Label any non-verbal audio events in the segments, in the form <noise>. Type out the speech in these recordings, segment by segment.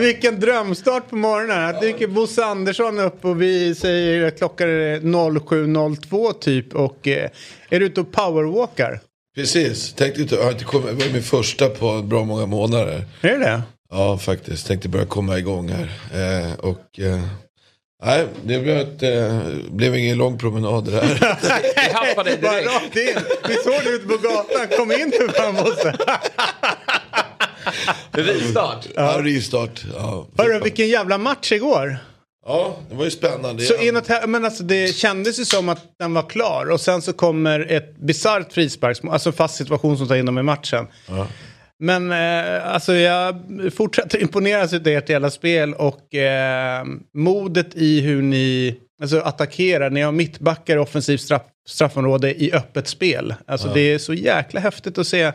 <laughs> Vilken drömstart på morgonen. Här dyker Bosse Andersson upp och vi säger klockan är 07.02 typ och eh, är du ute och powerwalkar? Precis, tänkte inte, jag har inte kommit, det var min första på bra många månader. Är det det? Ja, faktiskt. Tänkte börja komma igång här. Eh, och eh, nej, det blev, ett, eh, blev ingen lång promenad det här. <laughs> Vi haffade Bara direkt. rakt in. Vi såg dig ute på gatan. Kom in nu fan Bosse. <laughs> <laughs> Rivstart. ja, rivstart. Ja, Hörru, vilken jävla match igår. ja, det var ju spännande. Så Ja. inåt här, men alltså det kändes ju som att den var klar och sen så kommer ett bisarrt frisparksmål, alltså en fast situation som tar in dem i matchen. Men eh, alltså jag fortsätter <laughs> imponeras av ert jävla spel och eh, modet i hur ni alltså, attackerar. Ni har mittbackar i offensivt straff, straffområde i öppet spel. Alltså det är så jäkla häftigt att se.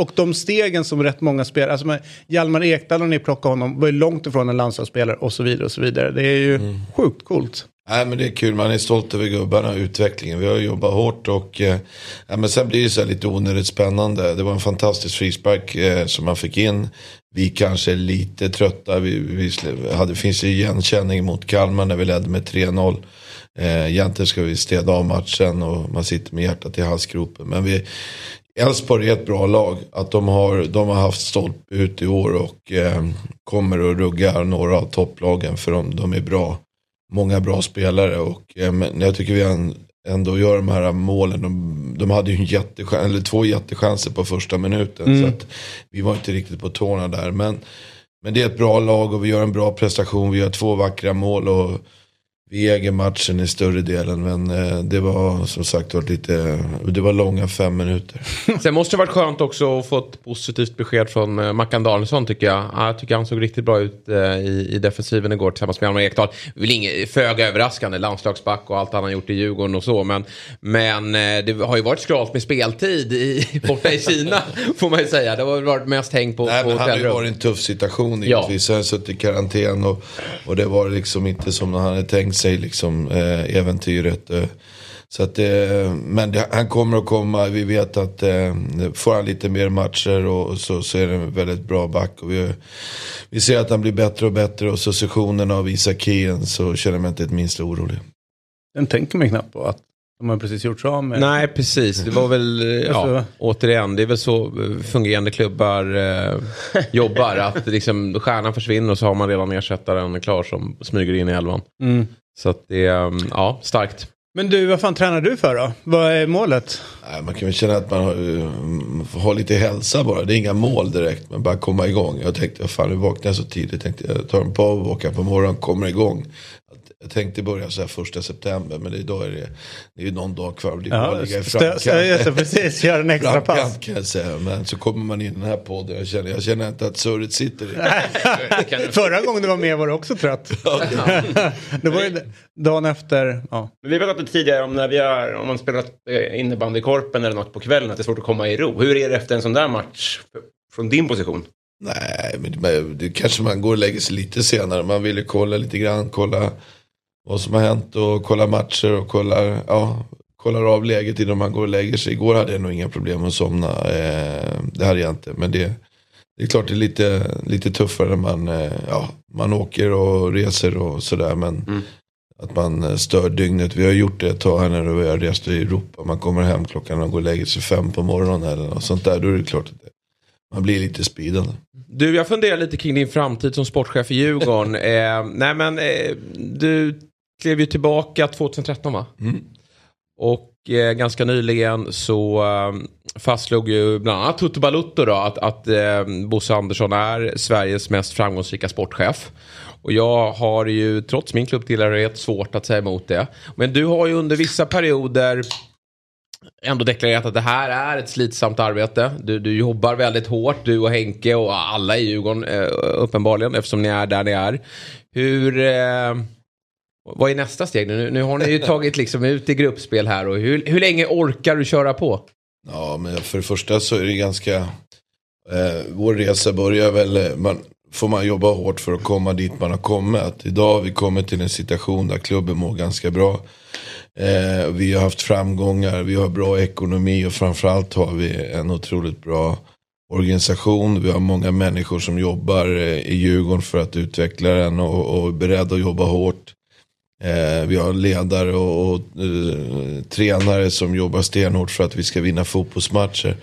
Och de stegen som rätt många spelare, alltså Hjalmar Ekdal när ni plockade honom var ju långt ifrån en landslagsspelare och så vidare och så vidare. Det är ju sjukt coolt. Nej men det är kul, man är stolt över gubbarna och utvecklingen. Vi har jobbat hårt och eh, men sen blir det så här lite onödigt spännande. Det var en fantastisk frispark eh, som man fick in. Vi kanske är lite trötta. Vi, vi hade, finns ju igenkänning mot Kalmar när vi ledde med 3-0. Eh, egentligen ska vi städa av matchen och man sitter med hjärtat i halsgropen. Men vi, Elfsborg är ett bra lag. Att de har, de har haft stolpe ut i år och eh, kommer att rugga några av topplagen för de, de är bra många bra spelare och eh, men jag tycker vi en- ändå gör de här målen. De, de hade ju en jättechans, eller två jättechanser på första minuten. Så att vi var inte riktigt på tårna där. Men, men det är ett bra lag och vi gör en bra prestation. Vi gör två vackra mål och vi äger matchen i större delen. Men eh, det var som sagt var lite, det var långa fem minuter. <laughs> Sen måste det varit skönt också att få ett positivt besked från eh, Mackan Danielsson tycker jag. Ja, Jag tycker han såg riktigt bra ut eh, i, i defensiven igår tillsammans med Hjalmar Ekdal. Föga överraskande, landslagsback och allt han har gjort i Djurgården och så. Men, men det har ju varit skralt med speltid i, <laughs> borta i Kina <laughs> får man ju säga. Det har väl varit mest häng på, Nej, på han har ju varit i en tuff situation Ja. givetvis. Han har suttit i karantän och, och det var liksom inte som han hade tänkt sig liksom eh, äventyret. Eh. Så att, eh, men det, han kommer att komma. Vi vet att eh, får han lite mer matcher och så, så är det en väldigt bra back. Och vi, vi ser att han blir bättre och bättre och så sessionen av Isak Kien så känner jag mig inte ett minsta orolig. Den tänker man knappt på att de har precis gjort sig av med. Nej, precis. Det var väl, eh, ja, Alltså- återigen, det är väl så eh, fungerande klubbar eh, jobbar. Att liksom, stjärnan försvinner och så har man redan ersättaren klar som smyger in i elvan. Mm. Så att det är, mm, ja, starkt. Men du, vad fan tränar du för då? Vad är målet? Man kan väl känna att man har, eh, får ha lite hälsa bara. Det är inga mål direkt, men bara komma igång. Jag tänkte, fan nu vaknade jag så tidigt. Tänkte jag tar en paus åker på morgonen, kommer igång. Jag tänkte börja så här första september, men idag är det, det är ju någon dag kvar. Det är att ligga i stö- just precis. Gör en extra pass. Framkant kan jag säga. Men så kommer man in i den här podden. Jag känner, jag känner inte att surret sitter i. <laughs> Förra gången du var med var du också trött. <laughs> det var ju dagen efter. Ja. Men Vi har pratat tidigare om när vi har, om man spelat eh, korpen eller något på kvällen, att det är svårt att komma i ro. Hur är det efter en sån där match från din position? Nej, men det, det kanske man går och lägger sig lite senare. Man vill ju kolla lite grann, kolla vad som har hänt och kolla matcher och kolla, ja, kollar av läget innan man går och lägger sig. Igår hade jag nog inga problem att somna. Eh, det hade jag inte. Men det, det är klart det är lite, lite tuffare när man, eh, ja, man åker och reser och sådär. Men att man eh, stör dygnet. Vi har gjort det ett tag här när vi har rest i Europa. Man kommer hem klockan och går och lägger sig fem på morgonen eller något sånt där. Då är det klart att det, man blir lite speedande. Du, jag funderar lite kring din framtid som sportchef i Djurgården. <laughs> eh, nej, men eh, du klev ju tillbaka 2013, va? Mm. Och eh, ganska nyligen så eh, fastslog ju bland annat Tutu Balutto då att, att eh, Bosse Andersson är Sveriges mest framgångsrika sportchef. Och jag har ju trots min klubbtillhörighet svårt att säga emot det. Men du har ju under vissa perioder ändå deklarerat att det här är ett slitsamt arbete. Du, du jobbar väldigt hårt, du och Henke och alla i Djurgården eh, uppenbarligen eftersom ni är där ni är. Hur... Eh, vad är nästa steg nu? Nu har ni ju tagit liksom ut i gruppspel här och hur, hur länge orkar du köra på? Ja, men för det första så är det ganska... Eh, vår resa börjar väl... Eh, man, får man jobba hårt för att komma dit man har kommit. Idag har vi kommit till en situation där klubben mår ganska bra. Eh, vi har haft framgångar, vi har bra ekonomi och framförallt har vi en otroligt bra organisation. Vi har många människor som jobbar eh, i Djurgården för att utveckla den och, och är beredda att jobba hårt. Eh, vi har ledare och, och eh, tränare som jobbar stenhårt för att vi ska vinna fotbollsmatcher.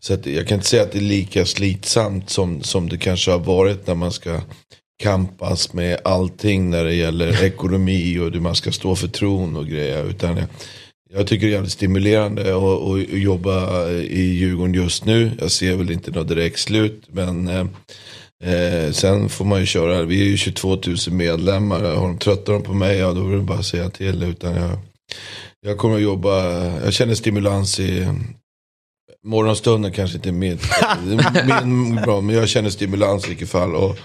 Så att jag kan inte säga att det är lika slitsamt som, som det kanske har varit när man ska kampas med allting när det gäller <laughs> ekonomi och hur man ska stå för tron och grejer. Utan jag, jag tycker det är jävligt stimulerande att, jobba i Djurgården just nu. Jag ser väl inte något direkt slut. Men eh, eh, sen får man ju köra. Vi är ju 22 000 medlemmar. Har de tröttar de på mig, ja då är det bara att säga till. Utan jag, jag kommer att jobba. Jag känner stimulans i morgonstunden kanske inte är min, min bra. Men jag känner stimulans i vilket fall. Och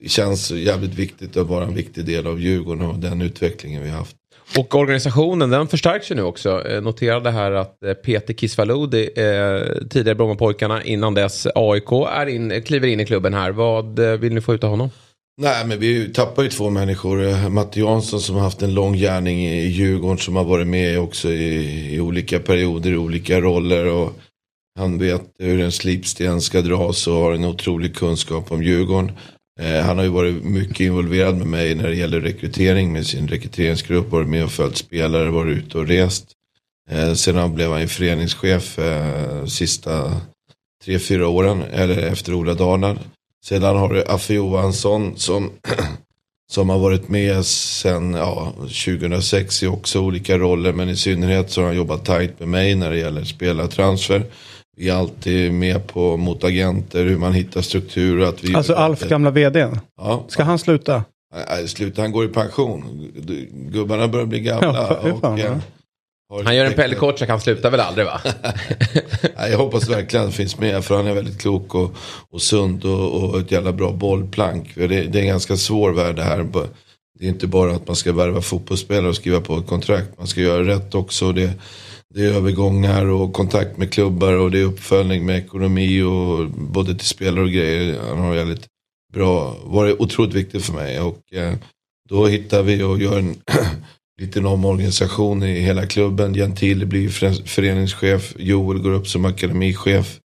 det känns jävligt viktigt att vara en viktig del av Djurgården och den utvecklingen vi har haft. Och organisationen den förstärks ju nu också. Eh, noterade här att eh, Peter Kisvalodi, eh, tidigare Brommapojkarna, innan dess AIK, är in, kliver in i klubben här. Vad eh, vill ni få ut av honom? Nej men vi tappar ju två människor. Eh, Matte Jansson som har haft en lång gärning i Djurgården som har varit med också i, i olika perioder, i olika roller. Och han vet hur en slipsten ska dras och har en otrolig kunskap om Djurgården. Eh, han har ju varit mycket involverad med mig när det gäller rekrytering med sin rekryteringsgrupp. Varit med och följt spelare, varit ute och rest. Eh, sedan blev han ju föreningschef eh, sista tre, fyra åren, eller efter Ola Darnard. Sedan har du Affe Johansson som, <clears throat> som har varit med sedan ja, 2006 i också olika roller. Men i synnerhet så har han jobbat tajt med mig när det gäller spelartransfer. Vi är alltid med på mot agenter, hur man hittar struktur. Att vi Alltså Alf gamla vd. Ja, Ska han sluta? Nej, sluta, han går i pension. Gubbarna börjar bli gamla. Ja, fan, och, ja. eh, Han gör en Pelle Kotschack, han slutar väl aldrig va? <laughs> Nej, jag hoppas verkligen att han finns med för han är väldigt klok och, och sund och, och ett jävla bra bollplank. Det, det är en ganska svår värld det här. Det är inte bara att man ska värva fotbollsspelare och skriva på ett kontrakt. Man ska göra rätt också. Det, det är övergångar och kontakt med klubbar och det är uppföljning med ekonomi och både till spelare och grejer. Han har väldigt bra, varit otroligt viktigt för mig. Och eh, då hittar vi och gör en <clears throat> liten omorganisation i hela klubben. Gentile blir för- föreningschef, Joel går upp som akademichef.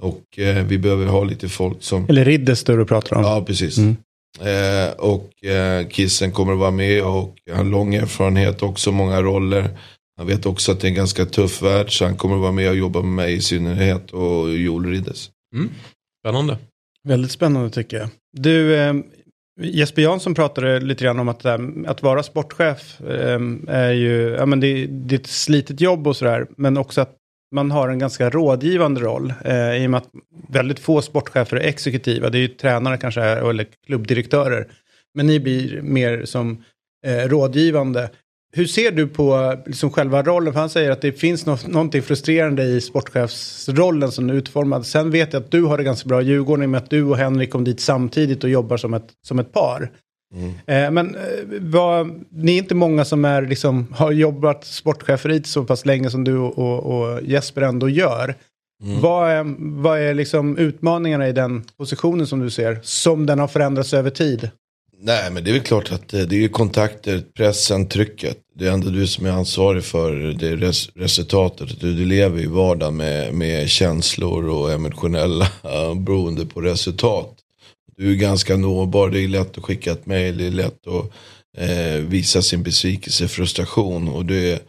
Och eh, vi behöver ha lite folk som... Eller Ridderster du pratar om. Ja, precis. Mm. Eh, och eh, Kissen kommer att vara med och han har lång erfarenhet också, många roller. Han vet också att det är en ganska tuff värld så han kommer att vara med och jobba med mig i synnerhet och Joel Riddes. Spännande. Väldigt spännande tycker jag. Du, eh, Jesper Jansson pratade lite grann om att, det här- att vara sportchef eh, är ju, ja men det, det är ett slitet jobb och sådär, men också att man har en ganska rådgivande roll eh, i och med att väldigt få sportchefer är exekutiva, det är ju tränare kanske, eller klubbdirektörer, men ni blir mer som eh, rådgivande. Hur ser du på liksom själva rollen? För han säger att det finns något, någonting frustrerande i sportchefsrollen som är utformad. Sen vet jag att du har det ganska bra i Djurgården i och med att du och Henrik kom dit samtidigt och jobbar som ett, som ett par. Eh, men eh, vad, ni är inte många som är, liksom, har jobbat sportcheferiet så pass länge som du och, och, Jesper ändå gör. Vad är, vad är liksom utmaningarna i den positionen som du ser? Som den har förändrats över tid? Nej men det är väl klart att eh, det är ju kontakter, pressen, trycket. Det är ändå du som är ansvarig för det res resultatet. Du, du lever i vardagen med, med känslor och emotionella eh, beroende på resultat. Du är ganska nåbar, det är lätt att skicka ett mail, det är lätt att eh, visa sin besvikelse, frustration. Och det,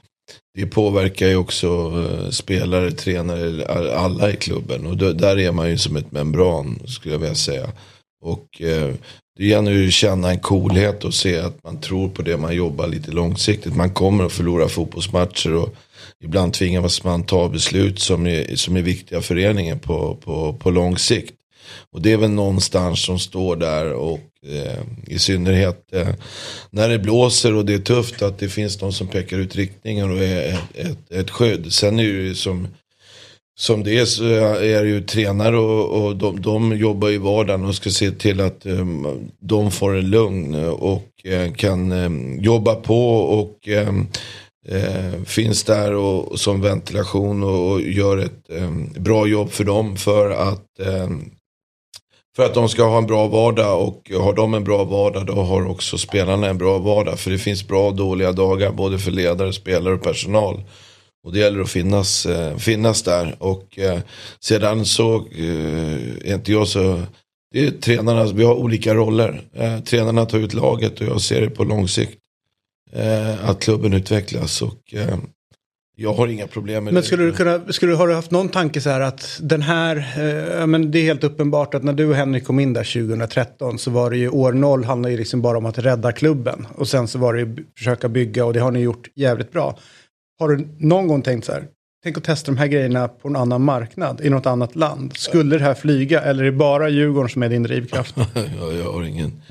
det påverkar ju också eh, spelare, tränare, alla i klubben. Och då, där är man ju som ett membran skulle jag vilja säga. Och eh, det gäller ju att känna en coolhet och se att man tror på det man jobbar lite långsiktigt. Man kommer att förlora fotbollsmatcher och ibland tvingas man ta beslut som är, som är viktiga för föreningen på, på, på lång sikt. Och det är väl någonstans som står där och eh, i synnerhet eh, när det blåser och det är tufft att det finns någon som pekar ut riktningen och är ett, ett, ett skydd. Sen är det ju som som det är så är det ju tränare och, och de, de, jobbar i vardagen och ska se till att um, de får en lugn och uh, kan um, jobba på och um, uh, finns där och, som ventilation och, och gör ett bra jobb för dem för att för att de ska ha en bra vardag och har de en bra vardag då har också spelarna en bra vardag. För det finns bra och dåliga dagar både för ledare, spelare och personal. Och det gäller att finnas, eh, finnas där. Och eh, sedan så eh, är inte jag så... Det är tränarna, vi har olika roller. Tränarna tar ut laget och jag ser det på lång sikt. Att klubben utvecklas. Och jag har inga problem med men det. skulle du kunna, skulle du, har du haft någon tanke så här att den här, eh, men det är helt uppenbart att när du och Henrik kom in där 2013 så var det ju år noll handlar ju liksom bara om att rädda klubben. Och sen så var det ju försöka bygga och det har ni gjort jävligt bra. Har du någon gång tänkt så här, tänk att testa de här grejerna på en annan marknad, i något annat land. Skulle det här flyga eller är det bara Djurgården som är din drivkraft? <laughs> jag, jag, har ingen,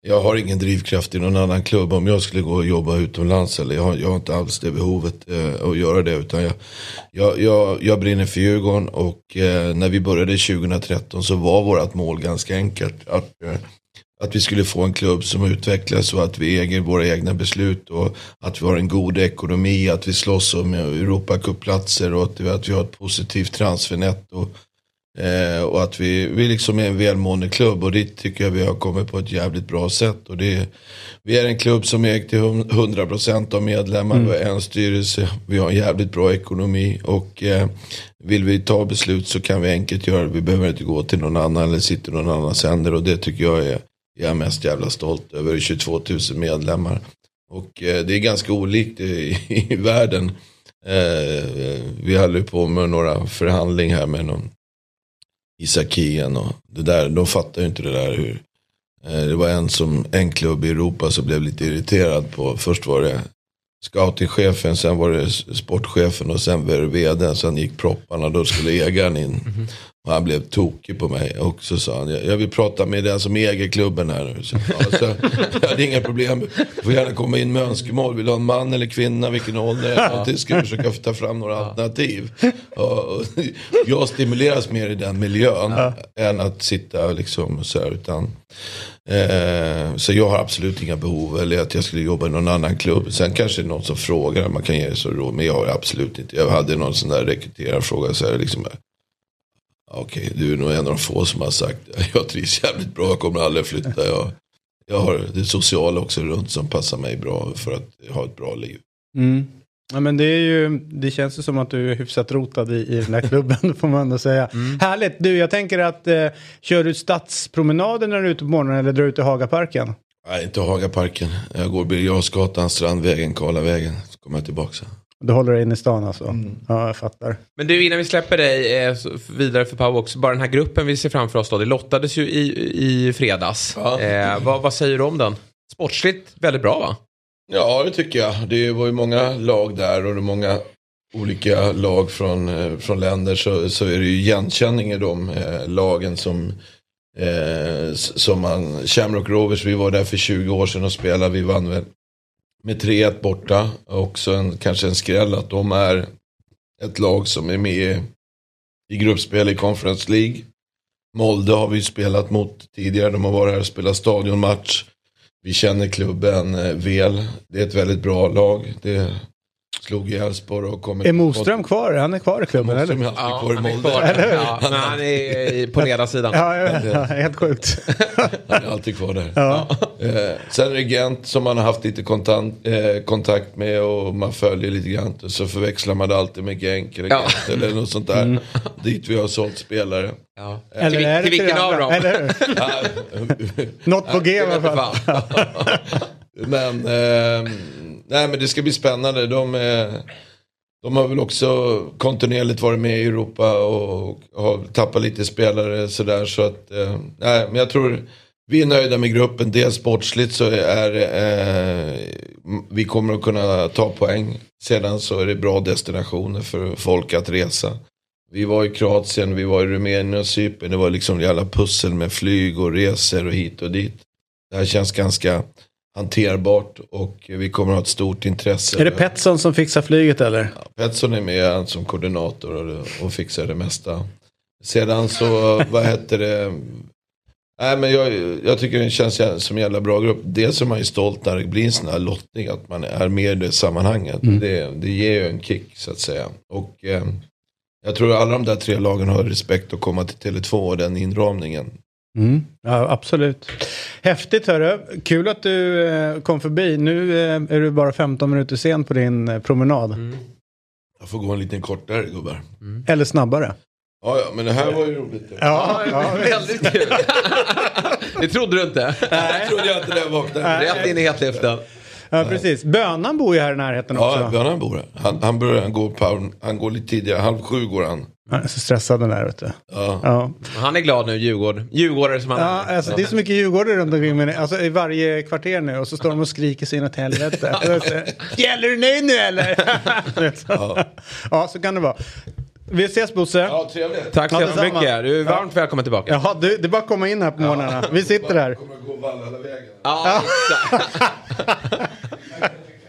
jag har ingen drivkraft i någon annan klubb. Om jag skulle gå och jobba utomlands, eller jag, har, jag har inte alls det behovet eh, att göra det. Utan jag, jag, jag, jag brinner för Djurgården och eh, när vi började 2013 så var vårt mål ganska enkelt. Att, eh, att vi skulle få en klubb som utvecklas och att vi äger våra egna beslut och att vi har en god ekonomi, att vi slåss om Europacuplatser och att vi, att vi har ett positivt transfernät och, eh, och att vi, vi liksom är en välmående klubb och det tycker jag vi har kommit på ett jävligt bra sätt. Och det, vi är en klubb som ägt till 100% av medlemmar, mm. vi har en styrelse, vi har en jävligt bra ekonomi och eh, vill vi ta beslut så kan vi enkelt göra det. Vi behöver inte gå till någon annan eller sitta någon annans händer och det tycker jag är jag är mest jävla stolt över 22 000 medlemmar. Och eh, det är ganska olikt i, <laughs> i världen. Eh, vi höll på med några förhandlingar här med någon Isakien och det där. De fattar ju inte det där hur. Eh, det var en som, en klubb i Europa som blev lite irriterad på. Först var det scoutingchefen, sen var det sportchefen och sen var det vdn. Sen gick propparna, då skulle ägaren in. Mm -hmm. Och han blev tokig på mig. Och så sa han, jag vill prata med den som äger klubben här nu. Så, ja, så, jag <laughs> hade inga problem. Du får gärna komma in med önskemål. Vill du ha en man eller kvinna? Vilken ålder? Ja. Ska försöka ta fram några ja. alternativ. Och, <laughs> jag stimuleras mer i den miljön. Ja. Än att sitta liksom så här. Utan, eh, så jag har absolut inga behov. Eller att jag skulle jobba i någon annan klubb. Sen kanske det är någon som frågar. Man kan ge så råd. Men jag har absolut inte. Jag hade någon sån där rekryterarfråga. Så här, liksom, Okej, du är nog en av de få som har sagt <laughs> jag trivs jävligt bra, jag kommer aldrig flytta. Jag, jag har det sociala också runt som passar mig bra för att ha ett bra liv. Mm. Ja, men det, är ju, det känns ju som att du är hyfsat rotad i, i den här klubben <laughs> får man ändå säga. Mm. Härligt! Du, jag tänker att eh, kör du stadspromenader när du är ute på morgonen eller drar du ut i Hagaparken? Nej, inte Hagaparken. Jag går Birger Strandvägen, Karlavägen. Så kommer jag tillbaka. Du håller dig inne i stan alltså? Mm. Ja, jag fattar. Men du, innan vi släpper dig eh, vidare för Powerbox, bara den här gruppen vi ser framför oss då, det lottades ju i, i fredags. Ja. Eh, vad, vad säger du om den? Sportsligt väldigt bra va? Ja, det tycker jag. Det var ju många lag där och det är många olika lag från, eh, från länder så, så är det ju igenkänning i de eh, lagen som eh, som man, Shamrock Rovers, vi var där för 20 år sedan och spelade, vi vann väl med 3-1 borta. Också en, kanske en skräll att de är ett lag som är med i gruppspel i Conference League. Molde har vi spelat mot tidigare. De har varit här och spelat stadionmatch. Vi känner klubben eh, väl. Det är ett väldigt bra lag. Det slog i Elfsborg och kom... Är Moström kvar? Han är kvar i klubben Moström eller? är alltid kvar i Molde. Ja, men han är <laughs> på <laughs> ledarsidan. ja, ja, helt sjukt. han är alltid kvar där. Ja. Eh, sen är det Gent som man har haft lite kontant, eh, kontakt med och man följer lite grann. Så förväxlar man det alltid med Genk eller Gent eller något sånt där. Mm. Dit vi har sålt spelare. Ja. Eller till, är det till vilken av dem? Eller? <laughs> Något på G i alla fall. <laughs> men... Eh, nej men det ska bli spännande. De, eh, de har väl också kontinuerligt varit med i Europa och har tappat lite spelare sådär. Så att, eh, nej men jag tror vi är nöjda med gruppen. Dels sportsligt så är eh, vi kommer att kunna ta poäng. Sedan så är det bra destinationer för folk att resa. Vi var i Kroatien, vi var i Rumänien och Cypern. Det var liksom jävla pussel med flyg och resor och hit och dit. Det här känns ganska hanterbart och vi kommer att ha ett stort intresse. Är det Petson som fixar flyget eller? Ja, Petson är med som koordinator och, och fixar det mesta. Sedan så, vad heter det? Nej, men jag, jag tycker det känns som en jävla bra grupp. Dels är man ju stolt när det blir en sån här lottning, att man är med i det sammanhanget. Det, det ger ju en kick så att säga. Och eh, jag tror alla de där tre lagen har respekt att komma till Tele2 och den inramningen. Mm. Ja, absolut. Häftigt hörru. Kul att du eh, kom förbi. Nu eh, är du bara 15 minuter sen på din eh, promenad. Jag får gå en liten kortare gubbar. Eller snabbare. Ja, ja, men det här var ju roligt. Ja, ja, Väldigt kul. <laughs> det trodde du inte. Jag trodde jag inte det vaknade. Rätt in i hetluften. ja, precis. Bönan bor ju här i närheten Ja, också. Björn han bor här. Han, han börjar han går, på, han går lite tidigare, halv sju går han. Han är så stressad den där vet du. Ja. Ja. Han är glad nu, Djurgård. Djurgårdare som han Ja, är. alltså, det är så mycket djurgårdare runt omkring mig. Alltså, i varje kvarter nu och så står de och skriker sig inåt helvete. <laughs> Gäller du nöjd nu eller? ja. <laughs> ja, så kan det vara. Vi ses Bosse. Ja. ja, trevligt. Tack så Ja, hemskt detsamma. mycket. Du är varmt välkommen tillbaka. Jaha, du, det är bara att komma in här på morgnarna. Vi sitter här. Kommer gå Valhalla-vägen. Ja, exakt.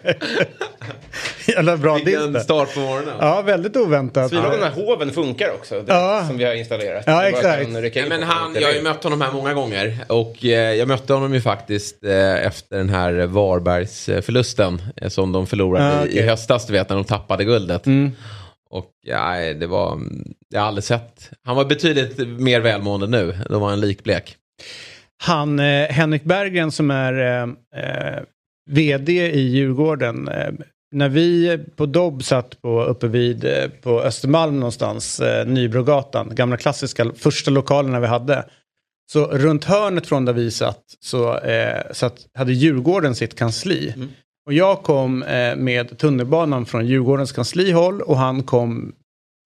<laughs> Jävla bra diss Vilken start på morgonen. Ja, väldigt oväntat. Fyra av de här hoven funkar också. Det, Ja. Som vi har installerat. Ja, exakt. Nej, men på han, jag har ju mött honom här många gånger och eh, jag mötte honom ju faktiskt eh, efter den här Varbergsförlusten eh, som de förlorade Ja, i, okej. Mm. i höstas, du vet när de tappade guldet. Och ja, det var, jag har aldrig sett, han var betydligt mer välmående nu, då var han likblek. Han, eh, Henrik Berggren som är eh, eh, vd i Djurgården. Eh, när vi på Dobb satt på, uppe vid eh, på Östermalm någonstans, eh, Nybrogatan, gamla klassiska första lokalerna vi hade. Så runt hörnet från där vi satt så, eh, satt, hade Djurgården sitt kansli. Och jag kom eh, med tunnelbanan från Djurgårdens kanslihåll och han kom,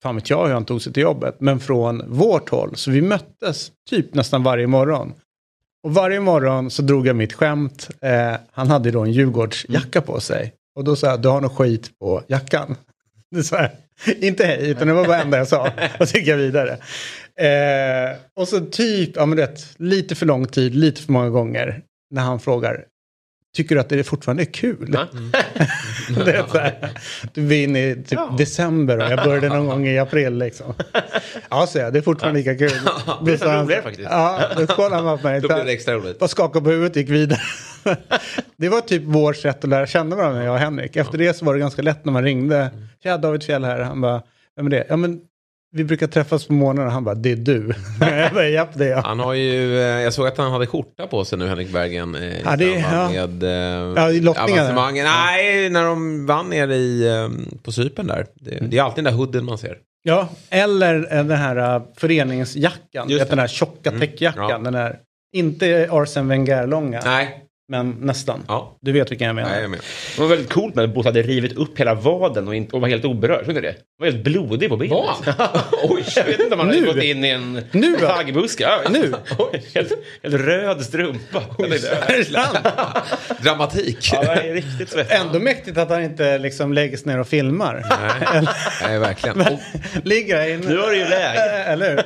fan vet jag hur han tog sig till jobbet, men från vårt håll. Så vi möttes typ nästan varje morgon. Och varje morgon så drog jag mitt skämt. Eh, han hade då en Djurgårdsjacka på sig. Och då sa jag, du har något skit på jackan. Det så jag. Inte hej, utan det var bara det enda jag sa. Och så gick jag vidare. Eh, och så typ, ja men rätt, lite för lång tid, lite för många gånger. När han frågar, tycker du att det fortfarande är kul? <laughs> det är så här, du är inne i typ december och jag började någon gång i april liksom. Ja, så jag, det är fortfarande lika kul. Det är fan roligare faktiskt. Ja, då kollade bara på mig. Då blev det extra roligt. Bara skakade på huvudet gick vidare. det var typ vårt sätt att lära känna varandra, jag och Henrik. Efter det så var det ganska lätt när man ringde. Tja, David Fjell här. Han bara, vem är det? Ja, men vi brukar träffas på morgonen och han bara, det är du. <laughs> jag bara, japp det är jag. Han har ju, eh, jag såg att han hade skjorta på sig nu, Henrik Bergen. eh, I Ja, det- ja. med eh, Ja, i avancemangen. Nej, när de vann nere i, på Cypern där. Det, det är alltid den där hooden man ser. Ja, eller den här föreningsjackan. Just Vet, Den här tjocka täckjackan. Ja. Den här, inte Arsen Wenger-långa, Nej, men nästan. ja. Du vet vilken jag menar. Nej, jag med. Det var väldigt coolt när Bosse hade rivit upp hela vaden och, inte, och var helt oberörd. Såg ni det? Han var helt blodig på benet. <laughs> Oj, jag vet inte om han hade Nu? gått in i en Nu taggbuske. Ja, Nu? <laughs> Oj, helt, helt röd strumpa. Sant? <laughs> Dramatik. Ja, det är riktigt svettigt. Ändå mäktigt att han inte liksom lägger sig ner och filmar. Nej, nej verkligen. Ligger här inne. Nu har det ju läge. Eller hur?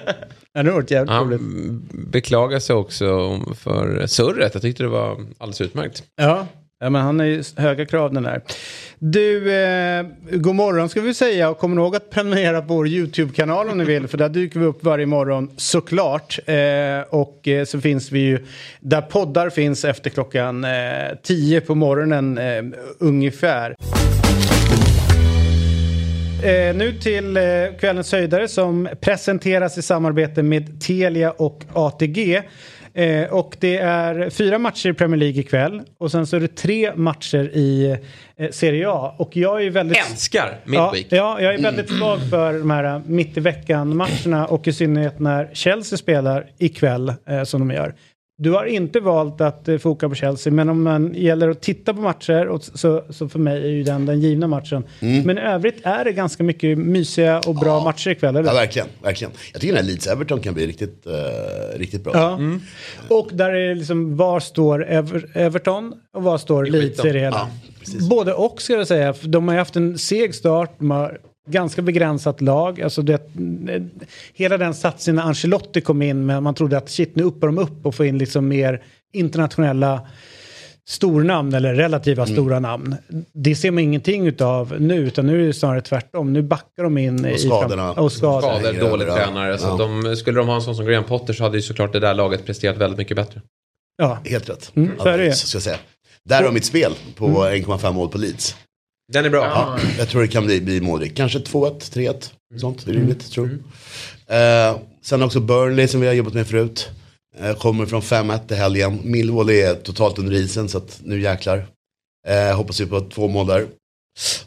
Ja, det varit jävligt roligt. han beklagar sig också för surret. Jag tyckte det var alldeles utmärkt. Ja. ja, men han är ju höga krav den där. Du, eh, god morgon ska vi säga och kom ihåg att prenumerera på vår YouTube-kanal om ni vill för där dyker vi upp varje morgon såklart. Eh, och eh, så finns vi ju där poddar finns efter klockan eh, 10 på morgonen eh, ungefär. Eh, nu till eh, kvällens höjdare som presenteras i samarbete med Telia och ATG. Eh, och det är fyra matcher i Premier League ikväll och sen så är det tre matcher i eh, Serie A. Och jag är väldigt... Älskar Ja, Midweek. ja, jag är väldigt svag för de här eh, mitt i veckan-matcherna och i synnerhet när Chelsea spelar ikväll eh, som de gör. Du har inte valt att eh, foka på Chelsea, men om man gäller att titta på matcher och så, så för mig är ju den den givna matchen. Men i övrigt är det ganska mycket mysiga och bra matcher ikväll, eller? Ja, verkligen, verkligen. Jag tycker den här Leeds-Everton kan bli riktigt, eh, riktigt bra. Ja. Och där är det liksom, var står Ever Everton och var står Leeds i det hela? Ja. Både och ska jag säga, för de har ju haft en seg start, de har ganska begränsat lag. Alltså det, hela den satsen när Ancelotti kom in med man trodde att shit nu uppar de upp och får in liksom mer internationella stornamn eller relativa Mm. stora namn. Det ser man ingenting utav nu utan nu är det snarare tvärtom. Nu backar de in i skadorna. och skador. Skador, dålig ja. tränare. Så Ja. de, skulle de ha en sån som Graham Potter så hade ju såklart det där laget presterat väldigt mycket bättre. Ja. Helt rätt. Mm, så är det ju. så ska jag säga. Där har mitt spel på 1,5 mål på Leeds. Den är bra. Ja, jag tror det kan bli, bli målrikt. Kanske 2-1, 3-1. Sånt är rimligt, tror jag. Eh, sen också Burnley som vi har jobbat med förut. Eh, kommer från 5-1 i helgen. Millwall är totalt under isen så att nu jäklar. Eh, hoppas vi på två mål där.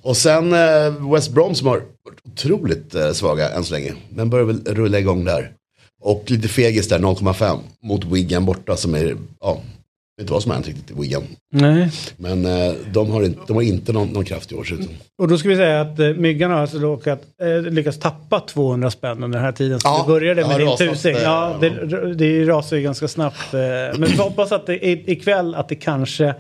Och sen eh, West Brom som har varit otroligt eh, svaga än så länge. Men börjar väl rulla igång där. Och lite fegis där, 0,5 mot Wigan borta som är, ja, vet inte vad som har hänt riktigt i Wigan. Nej. Men eh, de, har inte, de har inte någon, någon kraft i år. ser det ut som. Och då ska vi säga att eh, Myggan har alltså råkat, eh, lyckats tappa 200 spänn under den här tiden. Så Ja, det började det med din tusing. eh, Ja, det, det rasar ju ganska snabbt. Eh, men vi hoppas att det, i- ikväll att det kanske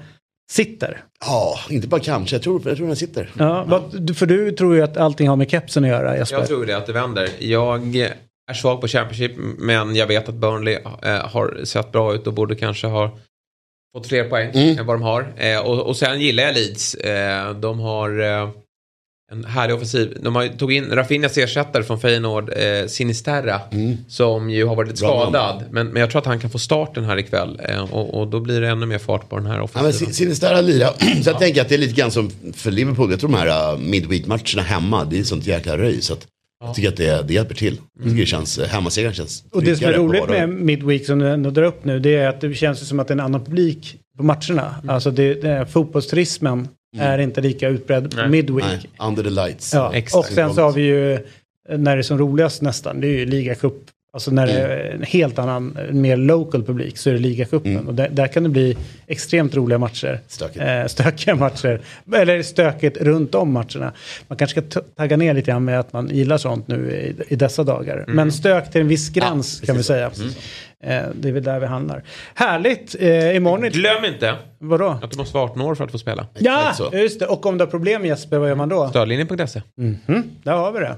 sitter. Ja, inte bara kanske. Jag tror, jag tror den sitter. Ja, vad, för du tror ju att allting har med kepsen att göra Jesper. Jag tror det, att det vänder. Jag är svag på Championship, men jag vet att Burnley eh, har sett bra ut och borde kanske ha fått fler poäng än vad de har. Eh, och, och sen gillar jag Leeds. Eh, de har eh, en härlig offensiv. De har, tog in Rafinhas ersättare från Feyenoord, eh, Sinisterra, som ju har varit lite Bra skadad. Men, men jag tror att han kan få starten här ikväll. Eh, och, och då blir det ännu mer fart på den här Ja, men offensiven. Sin- Sinisterra lira. <clears throat> Så jag tänker att det är lite grann som för Liverpool. Jag tror de här uh, midweek-matcherna hemma, det är sånt jäkla röj. Så att jag tycker att det, det hjälper till. Jag tycker det känns, eh, hemmasegern känns Och det som är roligt med Midweek som du ändå drar upp nu det är att det känns som att det är en annan publik på matcherna. Alltså det, det, fotbollsturismen är inte lika utbredd på Midweek. Nej, under the lights. Ja. Exakt. Och sen så har vi ju när det är som roligast nästan, det är ju ligacup. Alltså när det är en helt annan, mer local publik så är det ligacupen. Och där, där kan det bli extremt roliga matcher. Stökigt. Eh, stökiga matcher. Eller stökigt runt om matcherna. Man kanske ska tagga ner lite grann med att man gillar sånt nu i, i dessa dagar. Men stök till en viss gräns kan vi säga. Eh, det är väl där vi handlar. Härligt! Eh, imorgon Glöm inte Vadå? att du måste vara 18 år för att få spela. Ja, just det. Och om du har problem Jesper, vad gör man då? Stödlinjen.se. Där har vi det.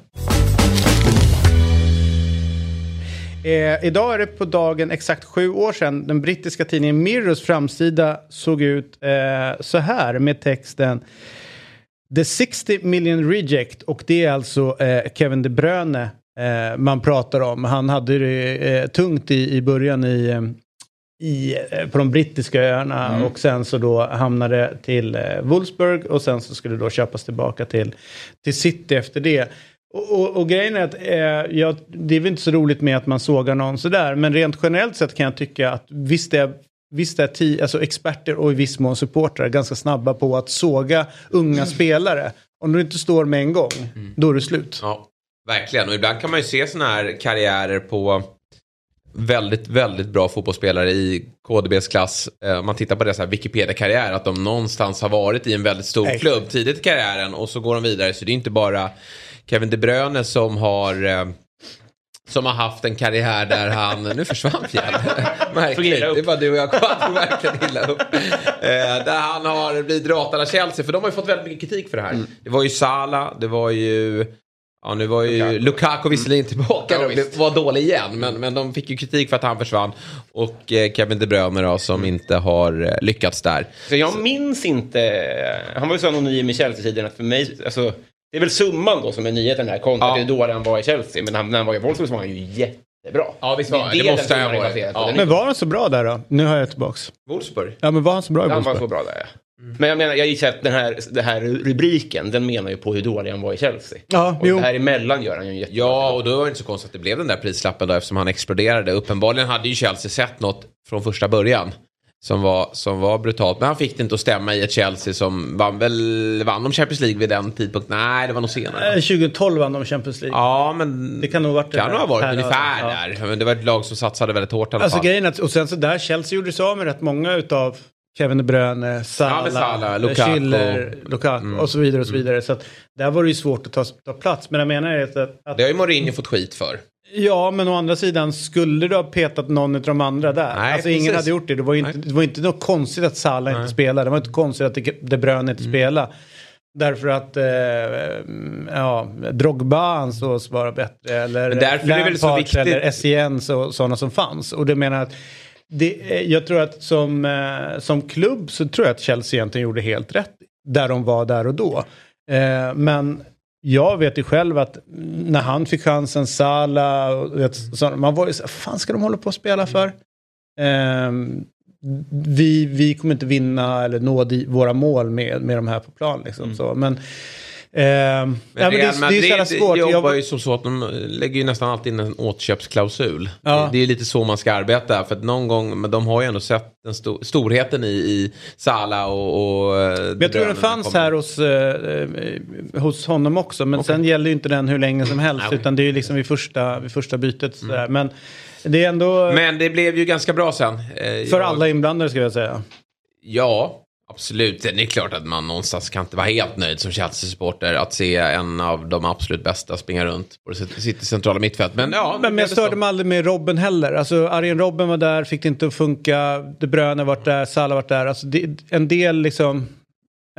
Eh, idag är det på dagen exakt sju år sedan den brittiska tidningen Mirrors framsida såg ut eh, så här med texten The 60 million reject och det är alltså eh, Kevin De Bruyne eh, man pratar om. Han hade det eh, tungt i, i början i, eh, i, på de brittiska öarna och sen så då hamnade till Wolfsburg och sen så skulle det då köpas tillbaka till, till City efter det. Och, och, och grejen är att eh, jag, det är väl inte så roligt med att man sågar någon sådär men rent generellt sett kan jag tycka att visst är Visst är ti, alltså experter och i viss mån supportrar ganska snabba på att såga unga spelare. Om du inte står med en gång, då är det slut. Ja, verkligen. Och ibland kan man ju se sådana här karriärer på väldigt, väldigt bra fotbollsspelare i KDBs klass. Eh, man tittar på deras Wikipedia-karriär, att de någonstans har varit i en väldigt stor Exakt. klubb tidigt i karriären och så går de vidare. Så det är inte bara Kevin De Bruyne som har eh, som har haft en karriär där han, <laughs> nu försvann Fjäll. Märkligt, det var du och jag kvar, verkligen illa upp. Eh, där han har blivit ratad av Chelsea, för de har ju fått väldigt mycket kritik för det här. Det var ju Salah, det var ju Ja, nu var ju Lukaku, visserligen tillbaka Ja, visst. var dålig igen. Men, men de fick ju kritik för att han försvann. Och eh, Kevin De Bruyne då, som inte har eh, lyckats där. Så jag minns inte, han var ju så anonym i Chelsea-tiden att för mig, alltså, det är väl summan då som är nyheten här kontra Ja. det då han var i Chelsea. Men när han var i Wolfsburg så var han ju jättebra. Ja, visst var. Det, Det måste han ha varit. Ja. Men var han så bra där då? Nu har jag tillbaks. Wolfsburg. Ja men var han så bra i Han var så Wolfsburg? bra där, ja. Men jag menar, jag gissar att den här, den här rubriken, den menar ju på hur dålig han var i Chelsea. Ja, Och jo. det här emellan gör han ju jättebra. Ja, och då var det inte så konstigt att det blev den där prislappen då eftersom han exploderade. Uppenbarligen hade ju Chelsea sett något från första början. Som var, som var brutalt. Men han fick det inte att stämma i ett Chelsea som vann väl, vann de Champions League vid den tidpunkten? Nej, det var nog senare. Eh, 2012 vann de Champions League. Ja, men Det kan nog ha varit det kan ha varit Här, ungefär ja. där. Men det var ett lag som satsade väldigt hårt i alla Alltså fall. grejen att, och sen så där, Chelsea gjorde sig av med rätt många utav Kevin De Bruyne, Salah, men Salah, eh, Lukaku. Schiller, Lukaku och så vidare och så vidare. Så att där var det ju svårt att ta, ta plats. Men jag menar är att, att Det har ju Mourinho fått skit för. Ja, men å andra sidan skulle du ha petat någon av de andra där? Nej, alltså ingen precis. hade gjort det. Det var ju inte, det var inte något konstigt att Salah inte spelade. Det var inte konstigt att De- Bruyne inte spelade. Därför att eh, ja, Drogba ansågs vara bättre. Eller Lampard Eller SCN och sådana som fanns. Och det menar att det, eh, jag tror att som, eh, som klubb så tror jag att Chelsea egentligen gjorde helt rätt. Där de var där och då. Eh, men jag vet ju själv att när han fick chansen, Salah, och vet, så, man var ju så fan ska de hålla på att spela för? Ehm, vi, vi kommer inte vinna eller nå di, våra mål med, med de här på plan. Liksom, så. Men, ja, men det, Real är- det Madrid svårt. jobbar Jag, ju som så att de lägger ju nästan alltid in en återköpsklausul. Ja. Det, det är lite så man ska arbeta. För att någon gång, men de har ju ändå sett den sto- storheten i, i Sala och... och eh, men jag tror den fanns kommer. här hos, eh, eh, hos honom också. Men sen gäller ju inte den hur länge som helst. okej. Utan det är ju liksom vid första, vid första bytet. sådär. Men det är ändå Men det blev ju ganska bra sen. Eh, för jag- alla inblandade ska jag säga. Ja, absolut. Det är klart att man någonstans kan inte vara helt nöjd som Chelsea-supporter att se en av de absolut bästa springa runt på sitt centrala mittfält. Men ja, Men, men jag störde mig aldrig med Robben heller. Alltså Arjen Robben var där, fick det inte att funka. De Bruyne varit där, Salah varit där. Alltså det, en del liksom...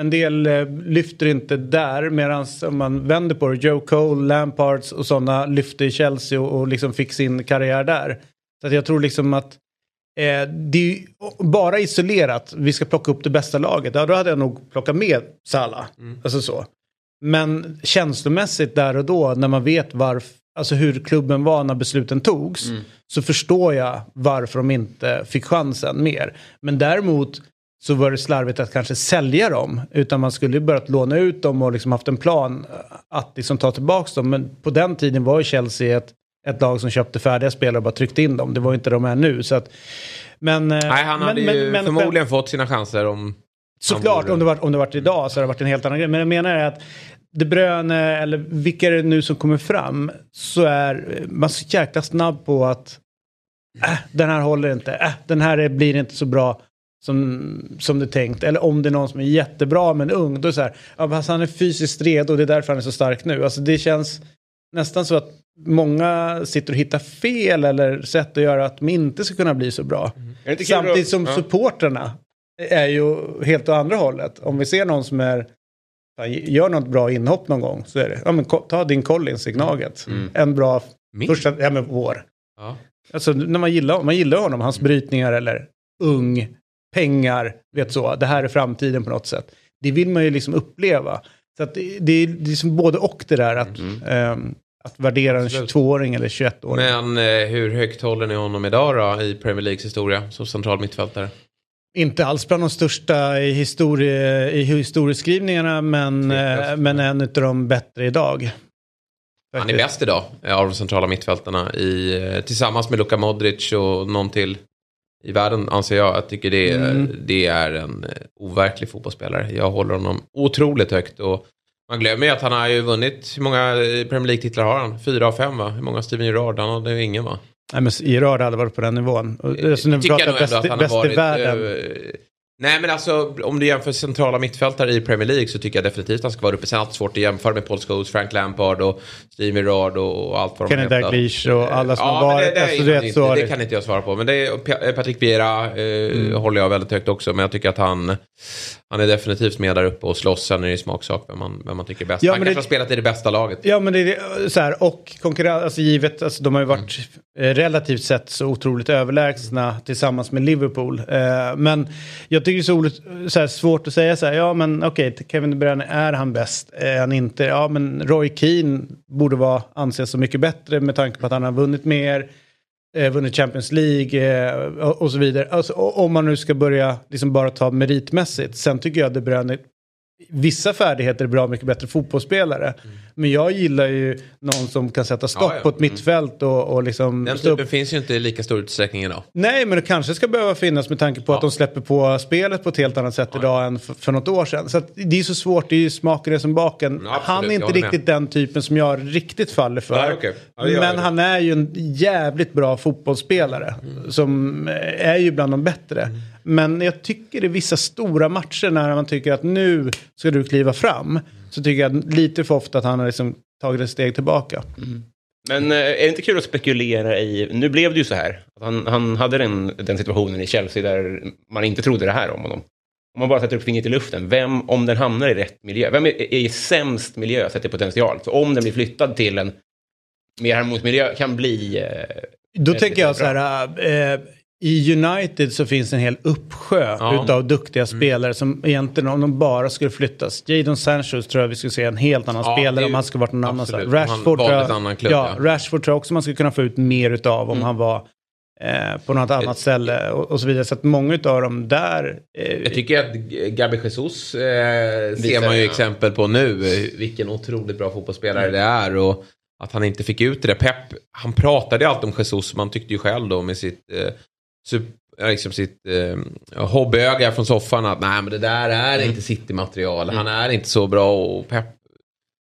En del eh, lyfter inte där medan om man vänder på det, Joe Cole, Lampards och sådana lyfte i Chelsea och, och liksom fick sin karriär där. Så att jag tror liksom att eh, det är ju bara isolerat, vi ska plocka upp det bästa laget, ja då hade jag nog plockat med Salah. Alltså så. Men känslomässigt där och då när man vet varför, alltså hur klubben var när besluten togs. Så förstår jag varför de inte fick chansen mer. Men däremot så var det slarvigt att kanske sälja dem. Utan man skulle ju börjat låna ut dem och liksom haft en plan att liksom ta tillbaka dem. Men på den tiden var ju Chelsea ett, ett lag som köpte färdiga spelare och bara tryckte in dem. Det var ju inte de är nu. Så att, men, eh, Nej, han men- hade ju men- förmodligen fått sina chanser om... Såklart, om det, var, om det varit idag så hade det varit en helt annan grej. Men jag menar är att De Bruyne eller vilka är det nu som kommer fram så är man så jäkla snabb på att äh, den här håller inte, äh, den här är, blir inte så bra som, som det är tänkt. Eller om det är någon som är jättebra men ung, då är det så här, ja, han är fysiskt redo och det är därför han är så stark nu. Alltså det känns nästan så att många sitter och hittar fel eller sätt att göra att de inte ska kunna bli så bra. Kul Samtidigt som ja. supporterna är ju helt åt andra hållet. Om vi ser någon som är gör något bra inhopp någon gång så är det, ja men ta din Collins i Gnaget. En bra Min? första, ja men vår. Ja. Alltså när man gillar, man gillar honom, hans brytningar eller ung, pengar, vet så, det här är framtiden på något sätt. Det vill man ju liksom uppleva. Så att det, det är liksom både och det där att, ehm, att värdera en Absolut. 22-åring eller 21-åring. Men eh, hur högt håller ni honom idag då i Premier Leagues historia som central mittfältare? Inte alls bland de största i, historie, i historieskrivningarna men, eh, men en av de bättre idag. Han är bäst idag eh, av de centrala mittfältarna i, eh, tillsammans med Luka Modric och någon till i världen anser jag. Jag tycker det, är- Mm. det är en eh, overklig fotbollsspelare. Jag håller honom otroligt högt och man glömmer ju att han har ju vunnit, hur många eh, Premier League-titlar har han? Fyra av fem va? Hur många Steven Gerrard? Han hade ju ingen va? Nej, men Gerard hade varit på den nivån. Och, alltså, när vi pratar bäst, att han har bäst i varit... världen. Eh, nej men alltså om du jämför centrala mittfältare i Premier League så tycker jag definitivt att han ska vara uppe. Sen är det alltid svårt att jämföra med Paul Scholes, Frank Lampard och Steve Gerrard och allt vad de Kenny Dalglish och alla som ja, har varit. Det, det, alltså, inte, har det det- kan inte jag svara på. Men det är, P- Patrick Vieira eh, Mm. håller jag väldigt högt också. Men jag tycker att han, han är definitivt med där uppe och slåss. Sen är det smaksak vem man, vem man tycker är bäst. Ja, han kanske det- har spelat i det bästa laget. Ja men det är så här och konkurrens, alltså givet, alltså de har ju varit eh, relativt sett så otroligt överlägsna tillsammans med Liverpool. Eh, men jag jag tycker det är så, oligt- så här, svårt att säga så här, ja men okej, Kevin De Bruyne, är han bäst? Är han inte? Ja men Roy Keane borde vara, anses så mycket bättre med tanke på att han har vunnit mer. Eh, vunnit Champions League eh, och, och så vidare. Alltså, om man nu ska börja liksom bara ta meritmässigt. Sen tycker jag De Bruyne vissa färdigheter är bra mycket bättre fotbollsspelare. Men jag gillar ju någon som kan sätta stopp Ja, ja. på ett mittfält och, och liksom... Den typen finns ju inte i lika stor utsträckning idag. Nej, men det kanske ska behöva finnas med tanke på att de släpper på spelet på ett helt annat sätt idag än för, för något år sedan. Så att det är så svårt, det är ju smaken är som baken. Ja, absolut, han är inte riktigt den typen som jag riktigt faller för. Nej. Ja, gör men han är ju en jävligt bra fotbollsspelare. Som eh, är ju bland de bättre. Mm. Men jag tycker i vissa stora matcher när man tycker att nu ska du kliva fram. Så tycker jag lite för ofta att han har liksom tagit ett steg tillbaka. Men eh, är det inte kul att spekulera i, nu blev det ju så här, att han, han hade den, den situationen i Chelsea där man inte trodde det här om honom. om man bara sätter upp fingret i luften, vem, om den hamnar i rätt miljö, vem är, är i sämst miljö sett till potential? Så om den blir flyttad till en mer harmonisk miljö kan bli... Eh, Då tänker jag så bra. här, eh, i United så finns en hel uppsjö Ja. utav duktiga spelare som egentligen om de bara skulle flyttas. Jadon Sancho tror jag vi skulle se en helt annan Ja, spelare det- om han skulle varit någon annanstans. absolut. Han Rashford, tror jag, annan klubb, ja, ja. Mm. Rashford tror jag också man skulle kunna få ut mer utav om han var eh, på något annat ställe och, och så vidare. Så att många utav dem där... Eh, Jag tycker att Gabi Jesus eh, ser man ju exempel på nu. eh, Vilken otroligt bra fotbollsspelare det är. Och att han inte fick ut det. Pep, han pratade ju alltid om Jesus. Man tyckte ju själv då med sitt, eh, liksom sitt eh, hobbyöga från soffan att nej men det där är Mm. inte City-material. Han är inte så bra. Och Pep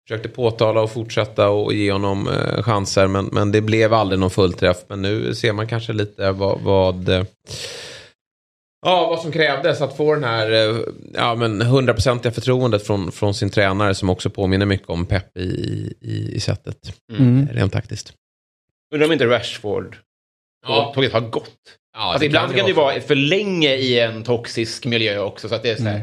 försökte påtala och fortsätta och ge honom eh, chanser. Men, men det blev aldrig någon fullträff. Men nu ser man kanske lite vad, vad eh, Ja, vad som krävdes att få den här eh, ja, men 100% förtroendet från, från sin tränare som också påminner mycket om Pep i, i, i sättet. Mm. Rent taktiskt. Undrar om inte Rashford Ja. tåget har gått. Ja, alltså, ibland kan det ju vara för länge i en toxisk miljö också, så att det är så här...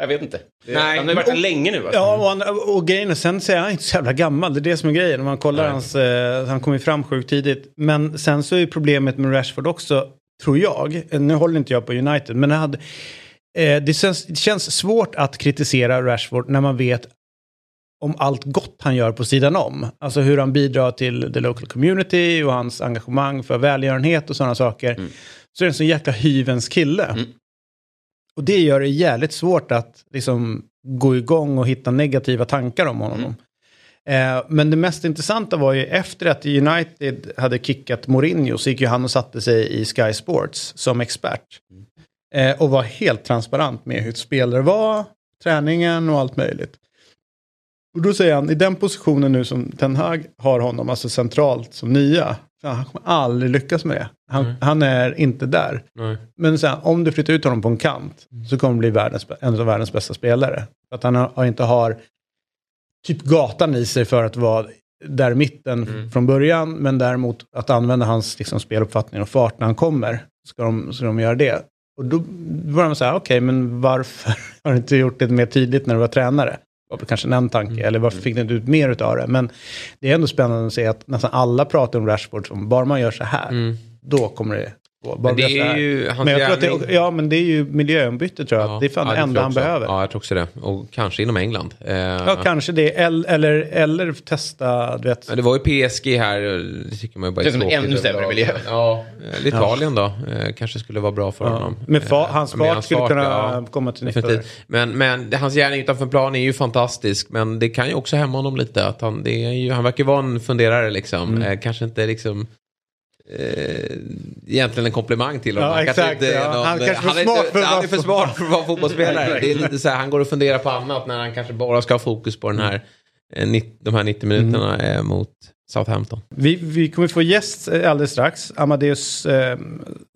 Jag vet inte. Det, Nej, han har ju varit där länge nu. Alltså. Ja, och, han, och grejen är, sen så är han inte så jävla gammal. Det är det som är grejen. Om man kollar hans, eh, han kom ju fram sjukt tidigt. Men sen så är ju problemet med Rashford också, tror jag, eh, nu håller inte jag på United, men det, hade, eh, det, känns, det känns svårt att kritisera Rashford när man vet om allt gott han gör på sidan om. Alltså hur han bidrar till the local community och hans engagemang för välgörenhet och sådana saker. Så är det en så jäkla hyvens kille. Och det gör det jävligt svårt att liksom gå igång och hitta negativa tankar om honom. Eh, men det mest intressanta var ju efter att United hade kickat Mourinho så gick ju han och satte sig i Sky Sports som expert. Eh, och var helt transparent med hur spelare var, träningen och allt möjligt. Och då säger han, i den positionen nu som Ten Hag har honom, alltså centralt som nya, så han kommer aldrig lyckas med det. Han, han är inte där. Nej. Men sen, om du flyttar ut honom på en kant så kommer han bli världens, en av världens bästa spelare. För att han har, inte har typ gatan i sig för att vara där i mitten från början. Men däremot att använda hans liksom, speluppfattning och fart när han kommer. Ska de, ska de göra det. Och då börjar man säga, okej, men varför <laughs> har du inte gjort det mer tydligt när du var tränare? Var kanske en tanke, eller varför fick du inte ut mer av det? Men det är ändå spännande att se att nästan alla pratar om Rashford som, bara man gör så här, då kommer det Men det är ju hans men jag tror att det, ja, men det är ju miljöombyte tror jag. det är fan det tror enda han också. behöver. Ja, jag tror också det. Och kanske inom England. Eh, Ja, kanske det. Eller, eller, eller testa, du vet. Men det var ju PSG här, det tycker man ju bara Det är som ännu sämre miljö. Ja, eh, Italien då. Eh, kanske skulle vara bra för honom. Med fa- Eh, hans fart skulle kunna ja. komma till nytta. Men, men det- hans gärning utanför plan är ju fantastisk. Men det kan ju också hämma honom lite. Att han, det är ju, han verkar vara en funderare liksom. Mm. Eh, kanske inte liksom... Eh, egentligen en komplimang till honom. Ja, Han kanske exakt, inte ja. någon- Han kanske för han är smart inte- för att Han vara är för smart för att vara fotbollsspelare. det är lite så här, han går och funderar på annat när han kanske bara ska ha fokus på den här, eh, de här 90 minuterna Mm. eh, mot Southampton. Vi, vi kommer få gäst eh, alldeles strax. Amadeus eh,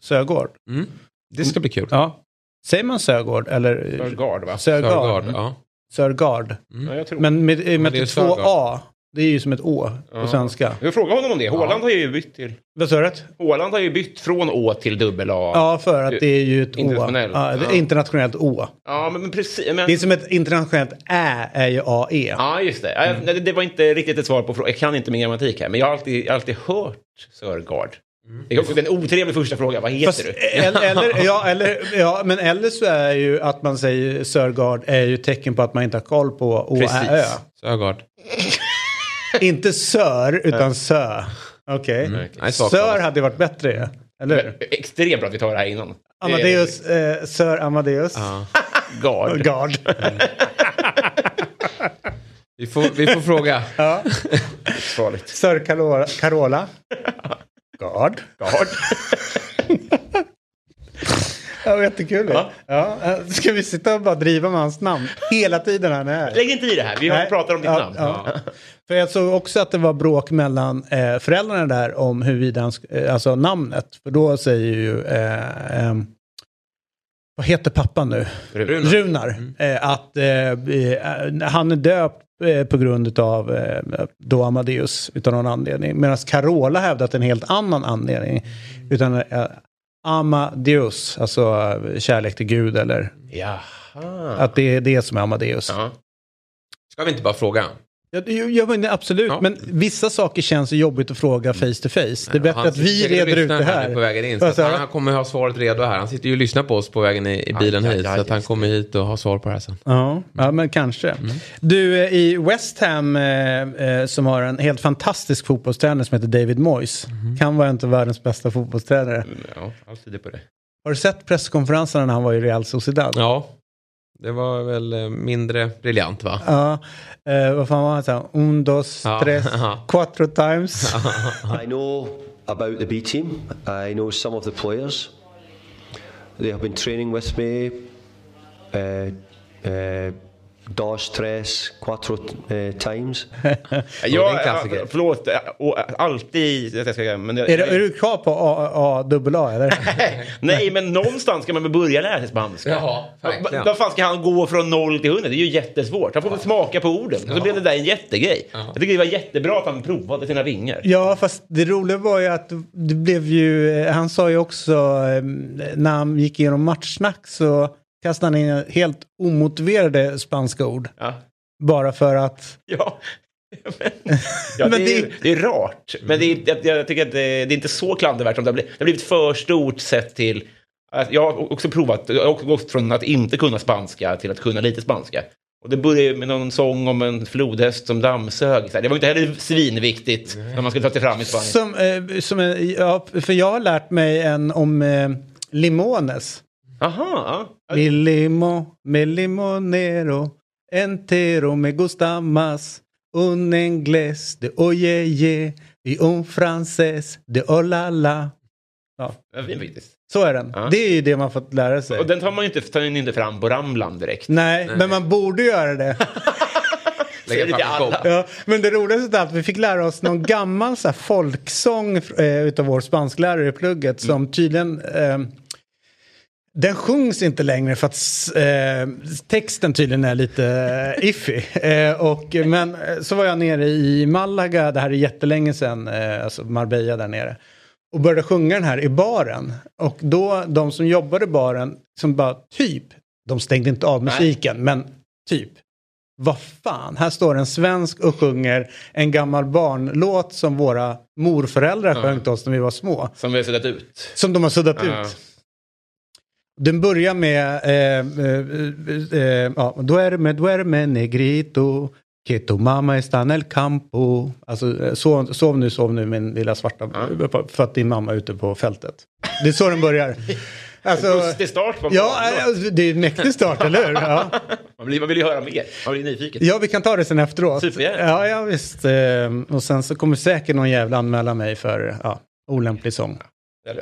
Sögård. Mm. Det ska bli kul. Ja. Säger man Sögård eller? Sörgard, va? Sörgard, ja. Sörgard. Ja, jag tror. Men med, med, är två Sörgard. A. Det är ju som ett Å på svenska. Jag frågar honom om det. Håland har ju bytt till... Vad sa du? Håland har ju bytt från Å till dubbel A. Ja, för att det är ju ett Å. Internationellt. Ja, det är internationellt Å. Ja, men, men precis. Men... Det är som ett internationellt Ä är ju AE. Ja, just det. Ja, det. Var inte riktigt ett svar på frågan. Jag kan inte min grammatik här, men jag har alltid, jag har alltid hört Sörgard. Det är också en otrevlig första fråga. Vad heter Fast, du? eller, eller, ja, eller, ja, men eller så är ju att man säger Sörgard är ju tecken på att man inte har koll på Å, Ä, Ö. Sörgard. Inte Sör, utan Sö. Okej. Nej, svagt Sör hade varit bättre ju. Eller hur? Extremt bra att vi tar det här innan. Amadeus, eh, Sör Amadeus. Gard. <laughs> Gard. Vi får, vi får fråga. ja. Farligt. Sör Carola. Carola. Gard. Gard. Ja, jättekul. Ja. Ja. eh, Ska vi sitta och bara driva med hans namn hela tiden han är här? Lägg inte i det här. Vi Nej. pratar om ditt Ja, namn. ja. För jag såg också att det var bråk mellan eh, föräldrarna där om huruvida han, eh, alltså namnet. För då säger ju, eh, vad heter pappan nu? Runar. Runar. Eh, att eh, eh, han är döpt på grund av eh, då Amadeus utan någon anledning. Medan Carola hävdat en helt annan anledning. Utan Amadeus, alltså kärlek till Gud eller Ja. Att det är det som är Amadeus. Ja. Ska vi inte bara fråga? Ja, det- ja, men absolut, Ja. men vissa saker känns jobbigt att fråga face to face. Det är bättre Han att vi reder ut det här På vägen in, så du? han kommer ha svaret redo här. Han sitter ju och lyssnar på oss på vägen i, i bilen aj, hit. så att han kommer hit och har svar på det här sen. Ja, ja, men kanske. Du, eh, i West Ham eh, eh, som har en helt fantastisk fotbollstränare som heter David Moyes. Kan vara en av världens bästa fotbollstränare. Ja, allt på det. Har du sett presskonferenserna när han var i Real Sociedad? Ja, det var väl eh, mindre briljant va? Ja, eh, vad fan var han? sa? Un, dos, Ja. tres, <laughs> Ja. quattro times. <laughs> I know about the B team. I know some of the players. They have been training with me. Uh, uh, dos, tres, quattro uh, times. <laughs> det är en Ja, ja, förlåt, ja, och alltid... Jag ska, men jag, är, du, är du kvar på A, A, double A eller? <laughs> Nej, men någonstans ska man väl börja lära sig spanska. Ja, verkligen. Va- Vad fan ska han gå från noll till hundra? Det är ju jättesvårt. Han får väl smaka på orden. Och så blev det där en jättegrej. Jag tycker det var jättebra att han provade sina vingar. Ja, fast det roliga var ju att det blev ju, eh, han sa ju också eh, när han gick igenom matchsnack så kastade han in helt omotiverade spanska ord. Ja. Bara för att, Ja. Men, ja, Men det, är, det- är rart. Men det är, jag, jag tycker att det, det är inte så klandervärt som det har blivit. Det har blivit för stort sett till... att Jag har också provat, jag har också gått från att inte kunna spanska till att kunna lite spanska. Och det började med någon sång om en flodhäst som dammsög. Det var inte heller svinviktigt när man skulle ta sig fram i Spanien. som, eh, som en, ja, för jag har lärt mig en om eh, limones. Aha. Mi limo, me limonero, entero me gusta más. Un inglés de oye ye y un francés de hola la. Ja, Ja, så är den. Ja. Det är ju det man fått lära sig. Och den tar man ju inte, tar inte fram på Ramland direkt. Nej, men man borde göra det. <laughs> Alla. ja, men det roligaste är att vi fick lära oss någon gammal så här, folksång eh, utav vår spansklärare i plugget som tydligen eh, den sjungs inte längre för att eh, texten tydligen är lite eh, iffy. Eh, och, men eh, så var jag nere i Malaga, det här är jättelänge sedan, eh, alltså Marbella där nere. Och började sjunga den här i baren. Och då, de som jobbade i baren, som bara typ, de stängde inte av musiken, men typ. Vad fan, här står en svensk och sjunger en gammal barnlåt som våra morföräldrar sjöng till oss när vi var små. Som vi har suddat ut. Som de har suddat Ja. ut. Den börjar med, eh, eh, eh, ja, duerme, duerme, negrito, que tu mamma está en el campo. Alltså, eh, sov, sov nu, sov nu min lilla svarta, för att din mamma är ute på fältet. Det är så den börjar. <laughs> Alltså, Lustig start på ja, alltså, det är en mäktig start, eller hur? Ja. <laughs> Man, blir, man vill ju höra mer. Man blir nyfiken. ja, vi kan ta det sen efteråt. Supergärna. Ja, ja, visst. Eh, Och sen så kommer säkert någon jävla anmäla mig för ja, olämplig sång.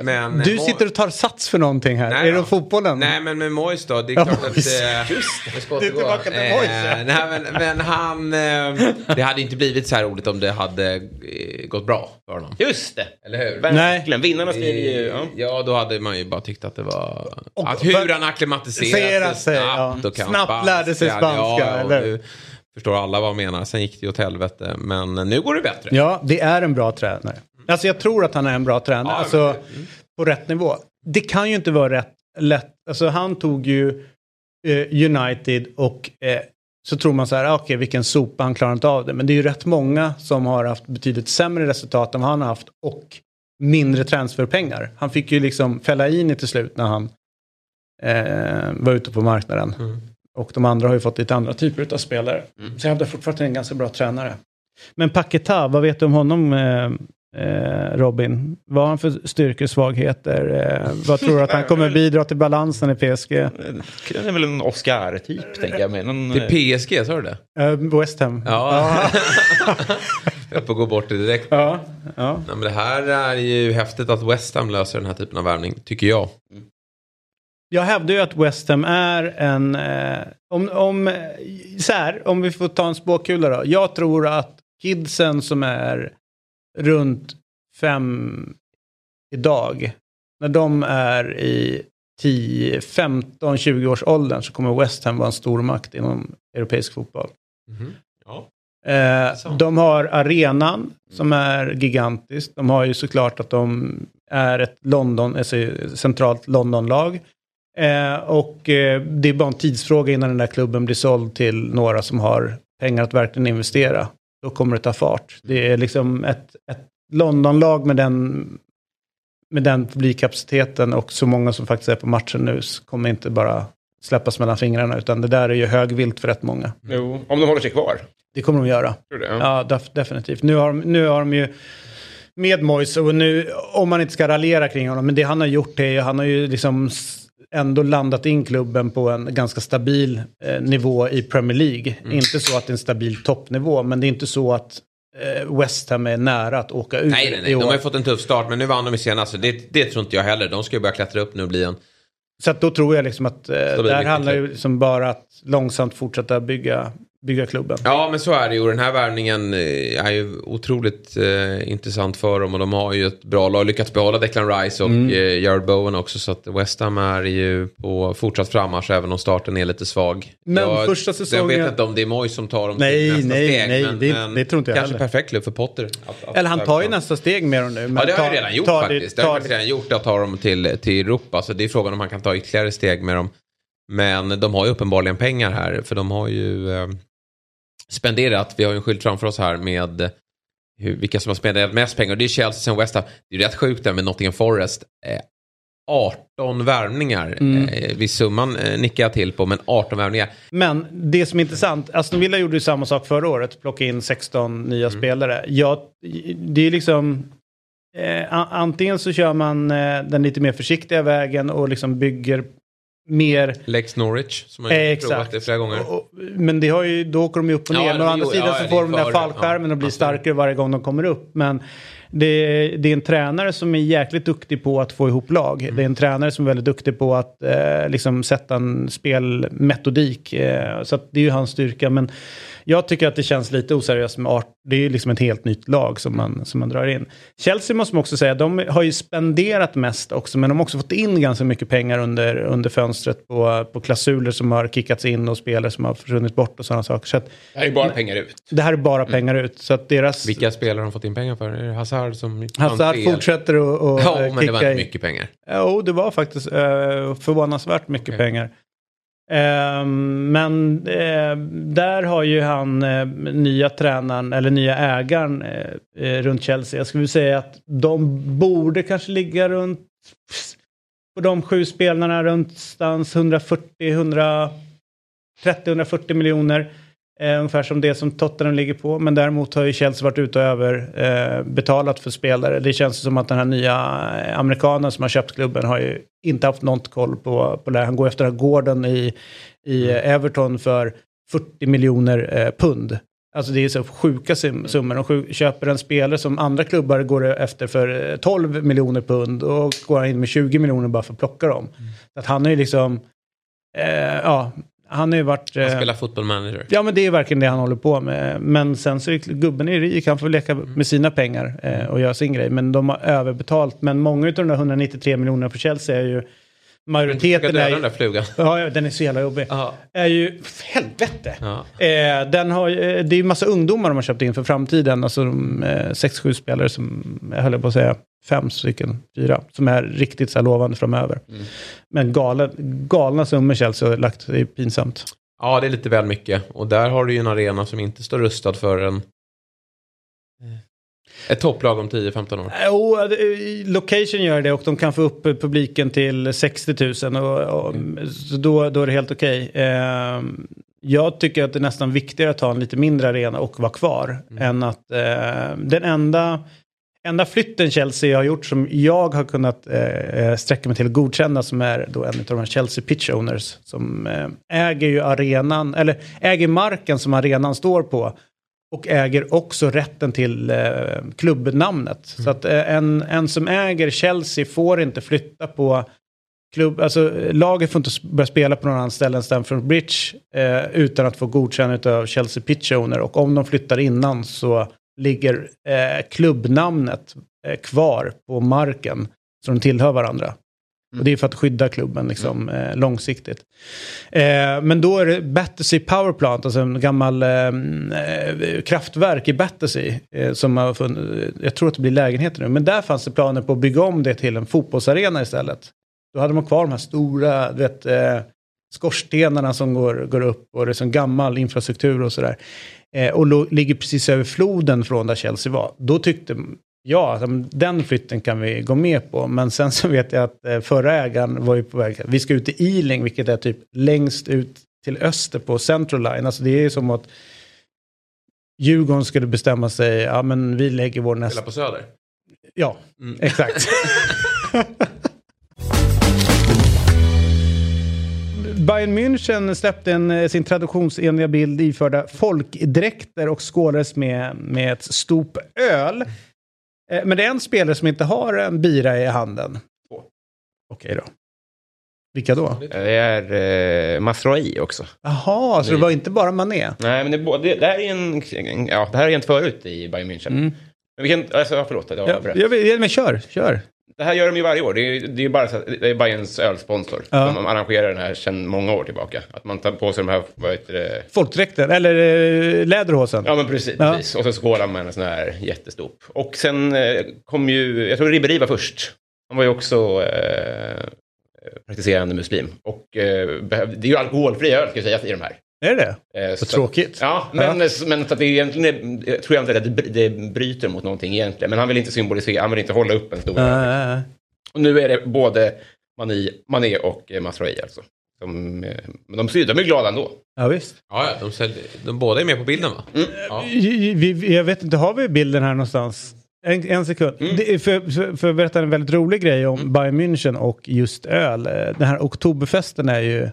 Men, Du sitter och tar sats för någonting här. Nej är det fotbollen? Nej men med Moyes då, det är Ja, klart att... Moyes. Eh, <laughs> Just det. Du är tillbaka till. Eh, nej men, men han... Eh, det hade inte blivit så här roligt om det hade eh, gått bra för honom. Just det. Eller hur? Verkligen. Vinnarna skriver ju... Ja. Ja, då hade man ju bara tyckt att det var... Och- att hur han Acklimatiserat sig, snabbt ja. och kan Snabbt lärde sig spanska, Ja, eller? nu förstår alla vad jag menar. Sen gick det ju åt helvete, men nu går det bättre. Ja, det är en bra tränare. Alltså jag tror att han är en bra tränare. Ja, alltså, men- på rätt nivå. Det kan ju inte vara rätt lätt. Alltså han tog ju eh, United och eh, så tror man så här, ah, okej vilken sopa, han klarar inte av det. Men det är ju rätt många som har haft betydligt sämre resultat än vad han har haft och mindre transferpengar. Han fick ju liksom fälla in i till slut när han eh, var ute på marknaden. Och de andra har ju fått lite andra typer av spelare. Så jag hävdar fortfarande en ganska bra tränare. Men Paketa, vad vet du om honom eh, eh, Robin? Vad har han för styrkor och svagheter? Eh, vad tror du att han <laughs> kommer bidra till balansen i PSG? Det är väl en Oscar-typ, tänker jag. Med någon, Det är PSG, sa du det? Eh, West Ham. Ja. <laughs> Jag får gå bort det direkt. ja. ja. Nej, men det här är ju häftigt att West Ham löser den här typen av värvning, tycker jag. Jag hävdar ju att West Ham är en... Eh, om, om, eh, så här, om vi får ta en spåkula då. Jag tror att kidsen som är runt fem idag, när de är i 10, 15, 20 års åldern så kommer West Ham vara en stor makt inom europeisk fotboll. Ja. Eh, de har arenan som är gigantisk. De har ju såklart att de är ett London, alltså centralt Londonlag. Eh, och eh, det är bara en tidsfråga innan den där klubben blir såld till några som har pengar att verkligen investera. Då kommer det ta fart. Det är liksom ett, ett Londonlag med den, med den publikkapaciteten och så många som faktiskt är på matchen nu kommer inte bara släppas mellan fingrarna utan det där är ju högvilt för rätt många. Jo, om de håller sig kvar. Det kommer de göra. Tror det? Ja, def- definitivt. Nu har, de- nu har de ju med Moise och nu, om man inte ska raljera kring honom, men det han har gjort är ju, han har ju liksom ändå landat in klubben på en ganska stabil eh, nivå i Premier League. Mm. Inte så att det är en stabil toppnivå, men det är inte så att eh, West Ham är nära att åka ut Nej, nej, nej. De har ju fått en tuff start, men nu vann de i senaste. Det, det tror inte jag heller. De ska ju börja klättra upp nu och bli en... Så att då tror jag liksom att eh, där viktig handlar ju liksom bara att långsamt fortsätta bygga, bygga klubben. Ja, men så är det ju. Den här värvningen eh, är ju otroligt eh, intressant för dem. Och de har ju ett bra lag. Lyckats behålla Declan Rice och Mm. eh, Jared Bowen också. Så att West Ham är ju på fortsatt frammarsch även om starten är lite svag. Men jag, första Jag säsongen- vet inte om det är Moyes som tar dem Nej, till nästa nej, steg. nej, men, det- men det tror inte jag Kanske heller. perfekt klubb för Potter. Att, att Eller han tar ju nästa steg med dem nu. men Ja, det har han redan gjort ta det- faktiskt. Det har han faktiskt redan gjort att ta dem till, till Europa. Så det är frågan om han kan ta ytterligare steg med dem. Men de har ju uppenbarligen pengar här. För de har ju eh, spenderat, vi har ju en skylt framför oss här med hur, vilka som har spenderat mest pengar. Det är Chelsea sen West Ham. Det är rätt sjukt där med Nottingham Forest. Eh, 18 värvningar. Mm. Eh, vid summan eh, nickar jag till på, men 18 värvningar. Men det som är intressant, Aston Villa gjorde ju samma sak förra året, plocka in 16 nya Mm. spelare. Ja, det är liksom, eh, antingen så kör man eh, den lite mer försiktiga vägen och liksom bygger mer Lex Norwich, som har Eh, provat det flera gånger. Och- Men det har ju, då åker de ju upp och Ja, ner. Men å andra sidan ja, så får de den där fallskärmen ja, och blir absolut. starkare varje gång de kommer upp. Men det, det är en tränare som är jäkligt duktig på att få ihop lag. Mm. Det är en tränare som är väldigt duktig på att eh, liksom sätta en spelmetodik. Eh, så det är ju hans styrka. Men jag tycker att det känns lite oseriöst med art. Det är ju liksom ett helt nytt lag som man, som man drar in. Chelsea måste man också säga, de har ju spenderat mest också. Men de har också fått in ganska mycket pengar under, under fönstret på, på klausuler som har kickats in och spelare som har försvunnit bort och sådana saker. Så att Det här är bara pengar ut. det här är bara pengar ut. Så att deras... Vilka spelare har de fått in pengar för? Är det Hazard som... Hazard fortsätter att Ja, eh, men det var kicka inte mycket pengar. Jo, det var faktiskt eh, förvånansvärt mycket Okej. pengar. Ehm, men eh, där har ju han eh, nya tränaren, eller nya ägaren eh, eh, runt Chelsea. Jag skulle säga att de borde kanske ligga runt, på de sju spelarna, runt stans 140, 130, 140 miljoner. Eh, ungefär som det som Tottenham ligger på. Men däremot har ju Chelsea varit ute och över eh, betalat för spelare. Det känns som att den här nya eh, amerikanen som har köpt klubben har ju inte haft något koll på, på det. Han går efter den här Gordon i, i eh, Everton för 40 miljoner eh, pund. Alltså det är så sjuka sim- summor. De köper en spelare som andra klubbar går efter för eh, 12 miljoner pund och går in med 20 miljoner bara för att plocka dem. Så att han är ju liksom, eh, ja, han har ju varit... Han eh, spelar football manager. Ja men det är verkligen det han håller på med. Men sen så är gubben är rik, han får leka Mm. med sina pengar eh, och göra sin grej. Men de har överbetalt. Men många av de där 193 miljonerna för Chelsea är ju... Ska Majoriteten döda är den ju... där flugan. Ja, den är så jävla jobbig. Ja. Är ju... Helvete! Ja. Eh, den har, eh, det är ju massa ungdomar de har köpt in för framtiden. Alltså de, eh, sex, sju spelare som, jag höll på att säga, fem stycken, fyra. Som är riktigt så här lovande framöver. Mm. Men galen, galna summor Chelsea har lagt, det är pinsamt. ja, det är lite väl mycket. Och där har du ju en arena som inte står rustad för en... Ett topplag om 10-15 år. Jo, det- location gör det och de kan få upp publiken till 60 000 och, och, så då, då är det helt okej. Ehm, jag tycker att det är nästan viktigare att ha en lite mindre arena och vara kvar än att eh, den enda Enda flytten Chelsea har gjort som jag har kunnat eh, sträcka mig till att godkänna som är då en av de här Chelsea Pitch Owners som eh, äger ju arenan, eller äger marken som arenan står på och äger också rätten till eh, klubbnamnet. Så att eh, en, en som äger Chelsea får inte flytta på klubb, alltså eh, laget får inte börja spela på någon annan ställe än Stamford Bridge eh, utan att få godkännande av Chelsea Pitch Owner och om de flyttar innan så ligger eh, klubbnamnet eh, kvar på marken så de tillhör varandra. Och det är för att skydda klubben liksom, eh, långsiktigt. Eh, men då är det Battersea Power Plant, alltså en gammal eh, eh, kraftverk i Battersea. Eh, som har funnits, jag tror att det blir lägenheter nu, men där fanns det planer på att bygga om det till en fotbollsarena istället. Då hade man kvar de här stora du vet, eh, skorstenarna som går, går upp och det är som gammal infrastruktur och sådär. Eh, och ligger precis över floden från där Chelsea var. Då tyckte jag att den flytten kan vi gå med på. Men sen så vet jag att eh, förra ägaren var ju på väg, vi ska ut till Ealing, vilket är typ längst ut till öster på Central Line. Alltså det är ju som att Djurgården skulle bestämma sig, ja men vi lägger vår nästa... Spela på Söder. Ja, exakt. <laughs> <laughs> Bayern München släppte en, eh, sin traditionsenliga bild iförda folkdräkter och skålades med, med ett stop öl. Eh, Men det är en spelare som inte har en bira i handen. Två. Okej då. Vilka då? Det är eh, Masroi också. Jaha, så det var inte bara Mané? Nej, men det, är både- det här är en, en- ja, det här har hänt förut i Bayern München. Men vi kan, alltså, ja, förlåt, att jag Ja, avbröt. jag, vet- men kör, kör. Det här gör de ju varje år. Det är det är bara det är Bayerns ölsponsor. Ja. De arrangerar den här sedan många år tillbaka. Att man tar på sig de här, vad heter det? Folkdräkten, eller eh, läderhosen. Ja men precis, Ja. precis. Och så skålar man en sån här jättestop. Och sen eh, kom ju, jag tror Ribéry var först. Han var ju också eh, praktiserande muslim. Och eh, det är ju alkoholfri öl ska jag säga i de här. Är det det? Eh, Vad så- tråkigt. Ja, men, men så att det är egentligen, jag tror jag inte att det, det bryter mot någonting egentligen. Men han vill inte symbolisera, han vill inte hålla upp en stor nej, nej. Och nu är det både Mané, Mané och eh, Masraoui alltså. Som, eh, men de, de är glada ändå. Ja, visst. Ja, ja, de, säljer, de båda är med på bilden va? Ja. Vi, vi, jag vet inte, har vi bilden här någonstans? En, en sekund. Det är för, för, för att berätta en väldigt rolig grej om Bayern München och just öl. Den här oktoberfesten är ju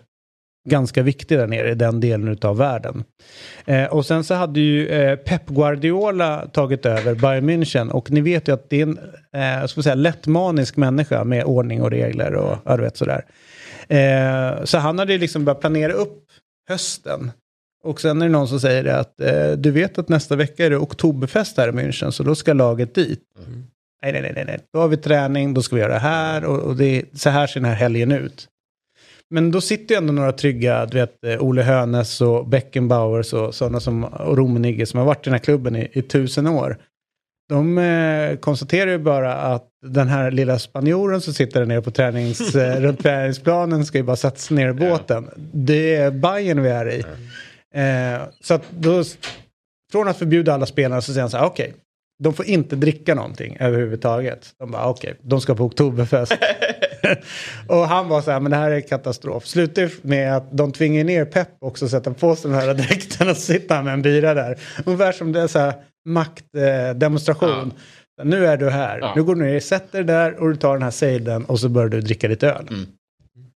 ganska viktig där nere i den delen av världen. Eh, och sen så hade ju eh, Pep Guardiola tagit över Bayern München och ni vet ju att det är en eh, ska säga, lättmanisk människa med ordning och regler och ja, du vet sådär. Eh, så han hade ju liksom börjat planera upp hösten. Och sen är det någon som säger det att eh, du vet att nästa vecka är det oktoberfest här i München så då ska laget dit. Nej, nej, nej, nej, nej. Då har vi träning, då ska vi göra det här och, och det så här ser den här helgen ut. Men då sitter ju ändå några trygga, du vet, eh, Ole Hönes och Beckenbauers och sådana som, och Rummenigge som har varit i den här klubben i, i tusen år. De eh, konstaterar ju bara att den här lilla spanjoren som sitter där nere på tränings, <laughs> eh, runt träningsplanen ska ju bara sätta sig ner i båten. Det är Bayern vi är i. Eh, så att då, från att förbjuda alla spelare så säger han så här, okej, de får inte dricka någonting överhuvudtaget. De bara, okej, de ska på oktoberfest. <laughs> <laughs> och han var så här, men det här är katastrof. Slutar med att de tvingar ner Pep också att sätta på sig den här dräkten och sitta med en bira där. Ungefär som det är så här maktdemonstration. Nu är du här, Ja. nu går du ner, sätter dig där och du tar den här sejden och så börjar du dricka lite öl.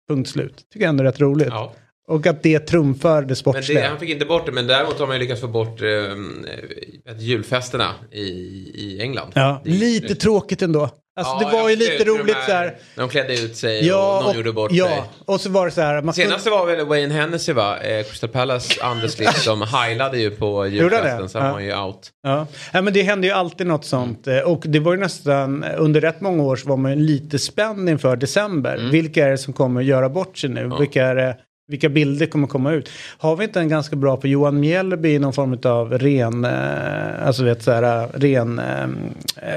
Punkt slut. Tycker jag ändå är rätt roligt. Ja. Och att det trumfar det Men sportsliga. det, han fick inte bort det, men däremot har man ju lyckats få bort eh, julfesterna i, i England. Ja, lite tråkigt ändå. Alltså Ja, det var ju lite roligt här- så här. När de klädde ut sig Ja, och någon och, gjorde bort ja, sig. och så var det så här. Man Senaste var väl Wayne Hennessy va? Eh, Crystal Palace andelslift. De <laughs> heilade ju på julfesten. Sen Ja. var ju out. Ja. ja, men det hände ju alltid något sånt. Eh, Och det var ju nästan, under rätt många år så var man ju lite spänd inför december. Mm. Vilka är det som kommer göra bort sig nu? Vilka, är det, vilka bilder kommer komma ut? Har vi inte en ganska bra på Johan Mjällby i någon form av ren, eh, alltså vet så här, ren eh,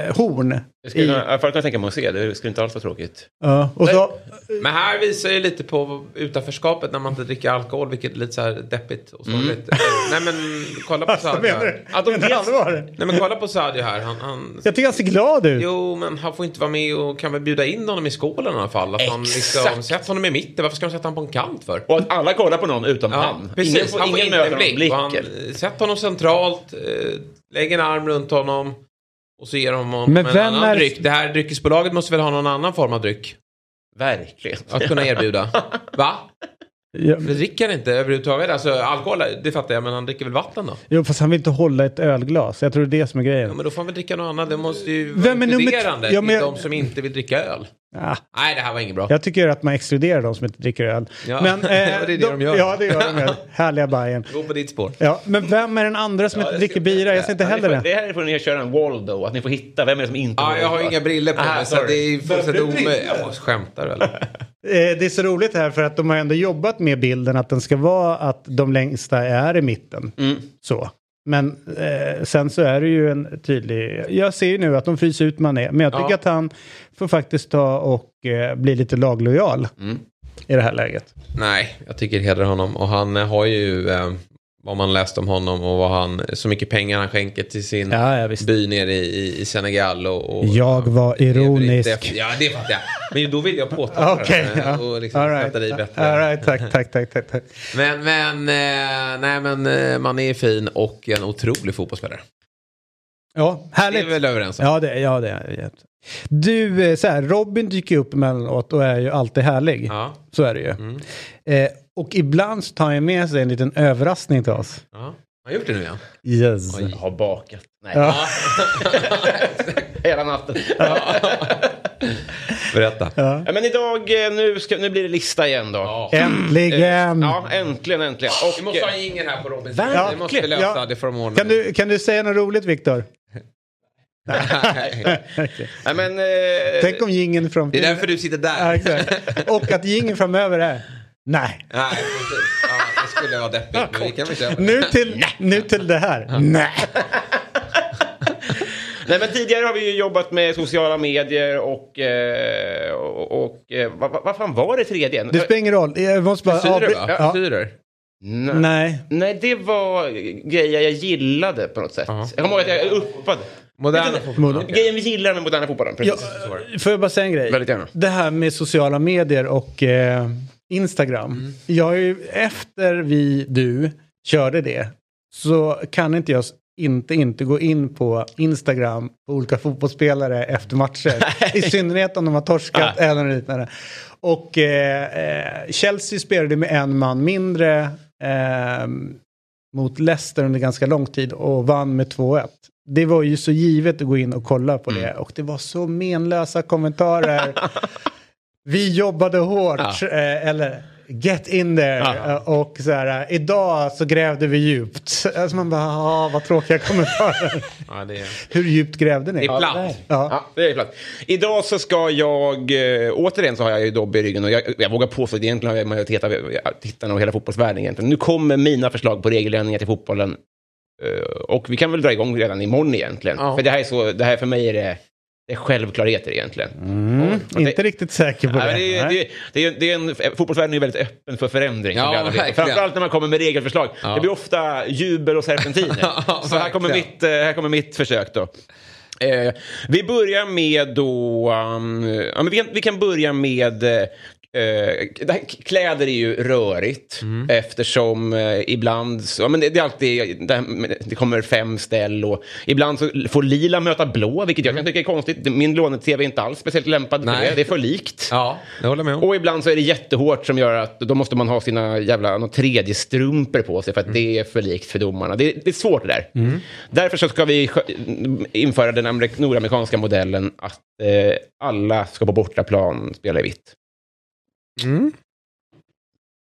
eh, horn? Det skulle I, jag i alla fall kunna tänka mig att se. Det skulle inte alls vara tråkigt. ja, och så, Men här visar ju lite på utanförskapet när man inte dricker alkohol, vilket är lite så här deppigt och sorgligt. Nej men kolla på <laughs> Sadio här. Att de dels-? Nej men kolla på Sadio här. Han, han... Jag tycker han ser glad ut. Jo, men han får inte vara med och kan väl bjuda in honom i skålen i alla fall. Att han liksom, Exakt. sätt honom i mitten. Varför ska de sätta honom på en kant för? Och att alla kollar på någon utom Ja, han. precis. Ingen, får, han får ingen möter blick. Och han, sätt honom centralt, eh, lägg en arm runt honom och så ger honom Men en vem annan är- dryck. Det här dryckesbolaget måste väl ha någon annan form av dryck Verkligen. att kunna erbjuda. <laughs> Va? Ja, Det dricker han inte överhuvudtaget. Alltså alkohol, det fattar jag, men han dricker väl vatten då? jo, fast han vill inte hålla ett ölglas. Jag tror det är det som är grejen. Ja, men då får han väl dricka något annat. Det måste ju vara Vem inkluderande Ja, men jag- de som inte vill dricka öl. Ja. Nej, det här var inget bra. Jag tycker att man exkluderar de som inte dricker öl. Ja, men, <laughs> det är det de gör. Ja, det gör de. ja. <laughs> Härliga Bajen. Gå på ditt spår. Ja, men vem är den andra som inte dricker bira? Jag ser inte heller det. det. Här får ni köra en Waldo, att ni får hitta vem är det som inte Ja, jag har inga briller på mig så det är fullständigt omöjligt. skämtar du eller? <laughs> Eh, Det är så roligt här för att de har ändå jobbat med bilden att den ska vara att de längsta är i mitten. Så. Men eh, sen så är det ju en tydlig... Jag ser ju nu att de fryser ut Mané. Men jag tycker Ja. att han får faktiskt ta och eh, bli lite laglojal Mm. i det här läget. Nej, jag tycker det hedrar honom. Och han har ju, eh, vad man läst om honom och vad han, så mycket pengar han skänker till sin Ja, ja, by nere i, i, Senegal. Och, och, Jag var ironisk. inte- Ja, det fattar jag. Men då vill jag påtala Okej, det. ja. Och liksom All right. dig bättre. All right, tack, tack, tack, tack, tack. Men, men, eh, nej men eh, man är fin och en otrolig fotbollsspelare. Ja, Det är härligt. vi väl överens om. Ja, det, ja, det är det. Du, eh, så här, Robin dyker upp emellanåt och är ju alltid härlig. Ja, Mm. Så är det ju. Eh, och ibland så tar han med sig en liten överraskning till oss. ja. Har jag gjort det nu igen? Yes. Jag har bakat. Nej. Ja. <laughs> Hela natten. <laughs> Berätta. Ja. Ja, men idag, eh, nu, ska, nu blir det lista igen då. Ja. Äntligen! Ja, äntligen, äntligen. Och, Vi måste ha ingen här på Robins Verkligen. Det måste vi lösa. Ja. Det får de ordna. Kan, du, kan du säga något roligt, Viktor? Nej. <laughs> Nej, men, eh, Tänk om gingen från... Det är därför du sitter där. Ja. Och att gingen framöver är... Nej. Nej, precis. Ja, det skulle vara deppigt. Men vi kan väl det. Nu till, nu till det här. Nej. <laughs> Nej, men tidigare har vi ju jobbat med sociala medier och... Eh, och, och eh, vad, vad, fan var det tredje? Det spelar ingen roll. Jag måste bara... Avbry- va? Ja. Frisyrer. Nej. Nej. Nej, det var grejer jag gillade på något sätt. Ja. Jag kommer ihåg att jag uppade. Moderna Vet du, fotboll. Moder- Grejen vi gillar med moderna fotbollen. Ja, Precis. får jag bara säga en grej? Väldigt gärna. Det här med sociala medier och eh, Instagram. Mm. Jag har ju, efter vi, du, körde det så kan inte jag inte, inte gå in på Instagram på olika fotbollsspelare efter matcher. <laughs> I synnerhet om de har torskat eller något liknande. Och eh, eh, Chelsea spelade med en man mindre eh, mot Leicester under ganska lång tid och vann med 2-1. Det var ju så givet att gå in och kolla på det och det var så menlösa kommentarer. Vi jobbade hårt, eh, eller get in there. Ja. Eh, Och så här, eh, idag så grävde vi djupt. Alltså man bara, ah, vad tråkiga kommentarer. Ja, det är... Hur djupt grävde ni? Det är platt. Ja. Ja, det är klart. Idag så ska jag, återigen så har jag ju Dobby i ryggen och jag, jag vågar påstå att egentligen har jag majoritet av tittarna och hela fotbollsvärlden egentligen. Nu kommer mina förslag på regeländringar till fotbollen och vi kan väl dra igång redan imorgon egentligen. Ja. För det här är så, det här för mig är det, det är självklarheter egentligen. Mm, Och inte det- riktigt säker på Ja, det. det, är, Nej. det, är, det är en, fotbollsvärlden är ju väldigt öppen för förändring. Ja. Framförallt när man kommer med regelförslag. Ja. Det blir ofta jubel och serpentiner. <laughs> Ja, Så här kommer, mitt, eh, här kommer mitt försök då. Eh, vi börjar med då... Um, ja, men vi, kan, vi kan börja med... Eh, eh, kläder är ju rörigt Mm. eftersom eh, ibland... Så, ja, men det, det är alltid... Det, det kommer fem ställ och ibland så får lila möta blå, vilket jag kan tycka är konstigt. Min låne-tv är inte alls speciellt lämpad för Mm. Nej. det. Det är för likt. Ja, det håller jag med om. Och ibland så är det jättehårt som gör att då måste man ha sina jävla någon tredje strumpor på sig för att det är för likt för domarna. Det, det är svårt det där. Därför så ska vi införa den amerik- nordamerikanska modellen att eh, alla ska på bortaplan spela i vitt.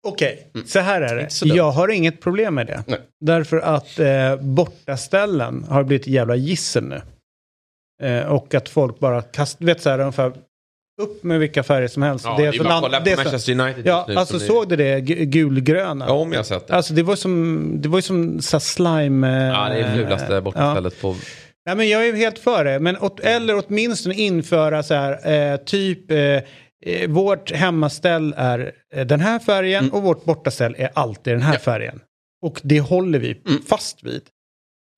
Okej, så här är det. Jag har inget problem med det. Nej. Därför att eh, bortaställen har blivit jävla gissel nu. Eh, och att folk bara kastar, vet så här ungefär, upp med vilka färger som helst. Ja, det är så bara att land- kolla på det är så- Manchester United Ja, just nu alltså såg du det? Gu- Gulgröna. Ja, om jag sett det. Alltså det var som, det var ju som så slime... eh, Ja, det är fulaste ja. bortastället på... Ja, men jag är helt för det. Men åt, eller åtminstone införa så här, eh, typ, eh, eh, vårt hemmaställ är eh, den här färgen Mm. och vårt bortaställ är alltid den här färgen. Och det håller vi Mm. fast vid.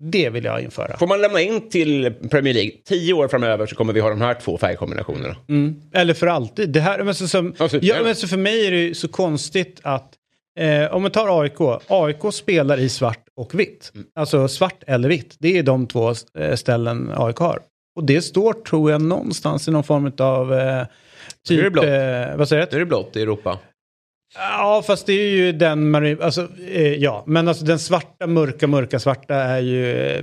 Det vill jag införa. Får man lämna in till Premier League, tio år framöver så kommer vi ha de här två färgkombinationerna. Mm. Eller för alltid. Det här, men så, som, Ja, ja, men så för mig är det ju så konstigt att eh, om man tar AIK. AIK spelar i svart och vitt. Mm. Alltså svart eller vitt. Det är de två eh, ställen AIK har. Och det står tror jag någonstans i någon form av eh, är det typ... blått. Eh, vad säger Nu är du? det blått i Europa. Ja, fast det är ju den... mari- Alltså, eh, ja, men alltså den svarta, mörka, mörka svarta är ju eh,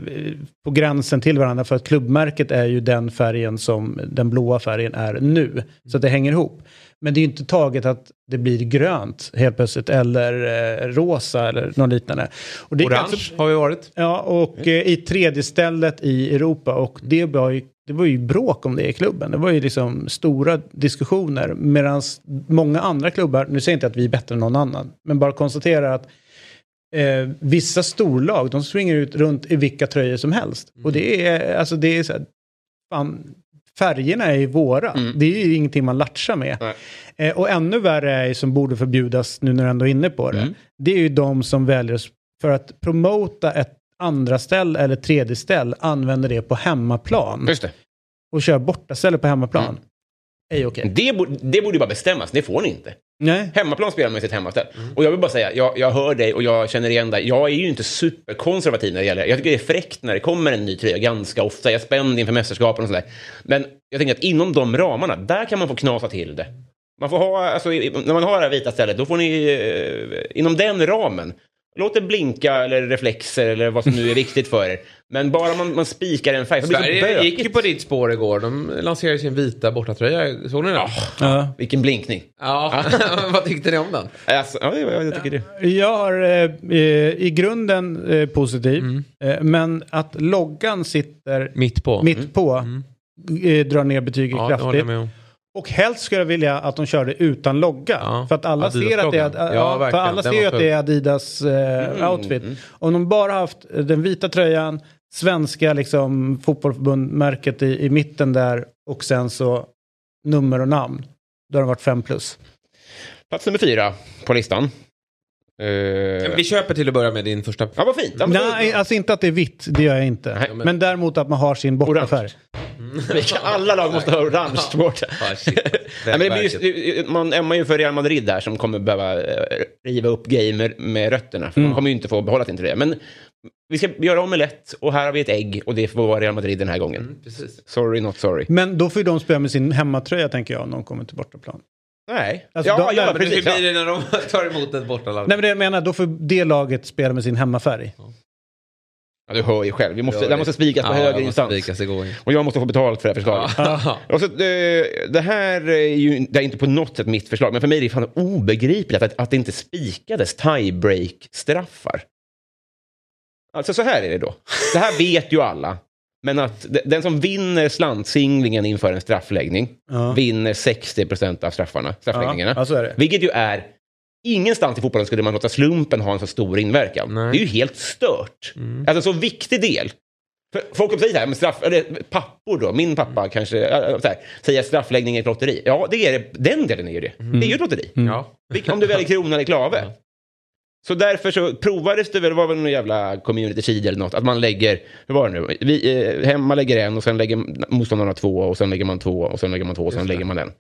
på gränsen till varandra. För att klubbmärket är ju den färgen som den blåa färgen är nu. Så att det hänger ihop. Men det är ju inte taget att det blir grönt helt plötsligt. Eller eh, rosa eller något liknande. Och det Orange alltså- har vi varit. Ja, och eh, i tredje stället i Europa. Och det var, ju, det var ju bråk om det i klubben. Det var ju liksom stora diskussioner. Medan många andra klubbar, nu säger jag inte att vi är bättre än någon annan, men bara konstatera att eh, vissa storlag, de springer ut runt i vilka tröjor som helst. Och det är, alltså det är så här, fan, färgerna är ju våra. Det är ju ingenting man latchar med. Eh, och ännu värre är ju som borde förbjudas nu när du ändå är inne på det. Det är ju de som väljer för att promota ett andra ställ eller tredje ställ använder det på hemmaplan Just det. och kör bortaställe på hemmaplan. Är ju okej. Det, borde, det borde bara bestämmas, det får ni inte. Nej. Hemmaplan spelar man i sitt hemmaställ. Och jag vill bara säga, jag, jag hör dig och jag känner igen dig. Jag är ju inte superkonservativ när det gäller Jag tycker det är fräckt när det kommer en ny tröja ganska ofta. Jag är spänd inför mästerskapen och sådär. Men jag tänker att inom de ramarna, där kan man få knasa till det. Man får ha, alltså, när man har det här vita stället, då får ni eh, inom den ramen Låt det blinka eller reflexer eller vad som nu är viktigt för er. Men bara man, man spikar en färg Sverige gick ju på ditt spår igår. De lanserade sin vita bortatröja. Såg ni den? Ja. Vilken blinkning. Ja, <laughs> vad tyckte ni om den? Alltså, ja, jag, jag tycker det. Jag har eh, eh, i grunden eh, positiv, eh, men att loggan sitter Mitt på. mitt på eh, drar ner betyget Ja, kraftigt. Och helst skulle jag vilja att de körde utan logga. Ja, För att alla ser att det är, ja, Ja, för alla ser att det är Adidas eh, outfit. Om de bara haft den vita tröjan, svenska liksom, fotbollförbundmärket i, i mitten där och sen så nummer och namn. Då har det varit fem plus. Plats nummer fyra på listan. Eh, Vi köper till att börja med din första. Ja, vad fint. Ja, Nej, alltså inte att det är vitt, det gör jag inte. Nej, men... men- däremot att man har sin bortafärg. Vilka- Alla lag måste ha orange just, <laughs> man ämmar ju för Real Madrid där som kommer behöva eh, riva upp grejer med, rötterna. För De kommer ju inte få behålla sin tröja. Men vi ska göra omelett och här har vi ett ägg och det får vara Real Madrid den här gången. Precis. Sorry, not sorry. Men då får ju de spela med sin hemmatröja tänker jag, om de kommer till bortaplan. Nej. Alltså, ja, de- ja, Men hur precis. blir det när de <laughs> tar emot ett bortalag? Nej men det jag menar, då får det laget spela med sin hemmafärg. Ja, du hör ju själv. Vi måste, Ja, det måste spikas på Ja, högre instans. Och jag måste få betalt för det här förslaget. Ja. Och så, eh, det här är ju det är inte på något sätt mitt förslag, men för mig är det fan obegripligt att, att det inte spikades tiebreak-straffar. Alltså så här är det då. Det här vet ju alla. Men att de- den som vinner slantsinglingen inför en straffläggning Ja. vinner 60% av straffarna, straffläggningarna. Ja, så är det. Vilket ju är... Ingenstans i fotbollen skulle man låta slumpen ha en så stor inverkan. Nej. Det är ju helt stört. Alltså en så viktig del. För folk säga så här, men straff, eller pappor då, min pappa kanske, äh, så här, säger straffläggning är ett lotteri. Ja, det är det. Den delen är ju det. Det är ju ett lotteri. Ja. Vilk- Om du väljer krona eller klave. Så därför så provades det väl, det var väl någon jävla community seed eller något, att man lägger, hur var det nu, Vi, eh, hemma lägger en och sen lägger motståndarna två och sen lägger man två och sen lägger man två och sen lägger man en.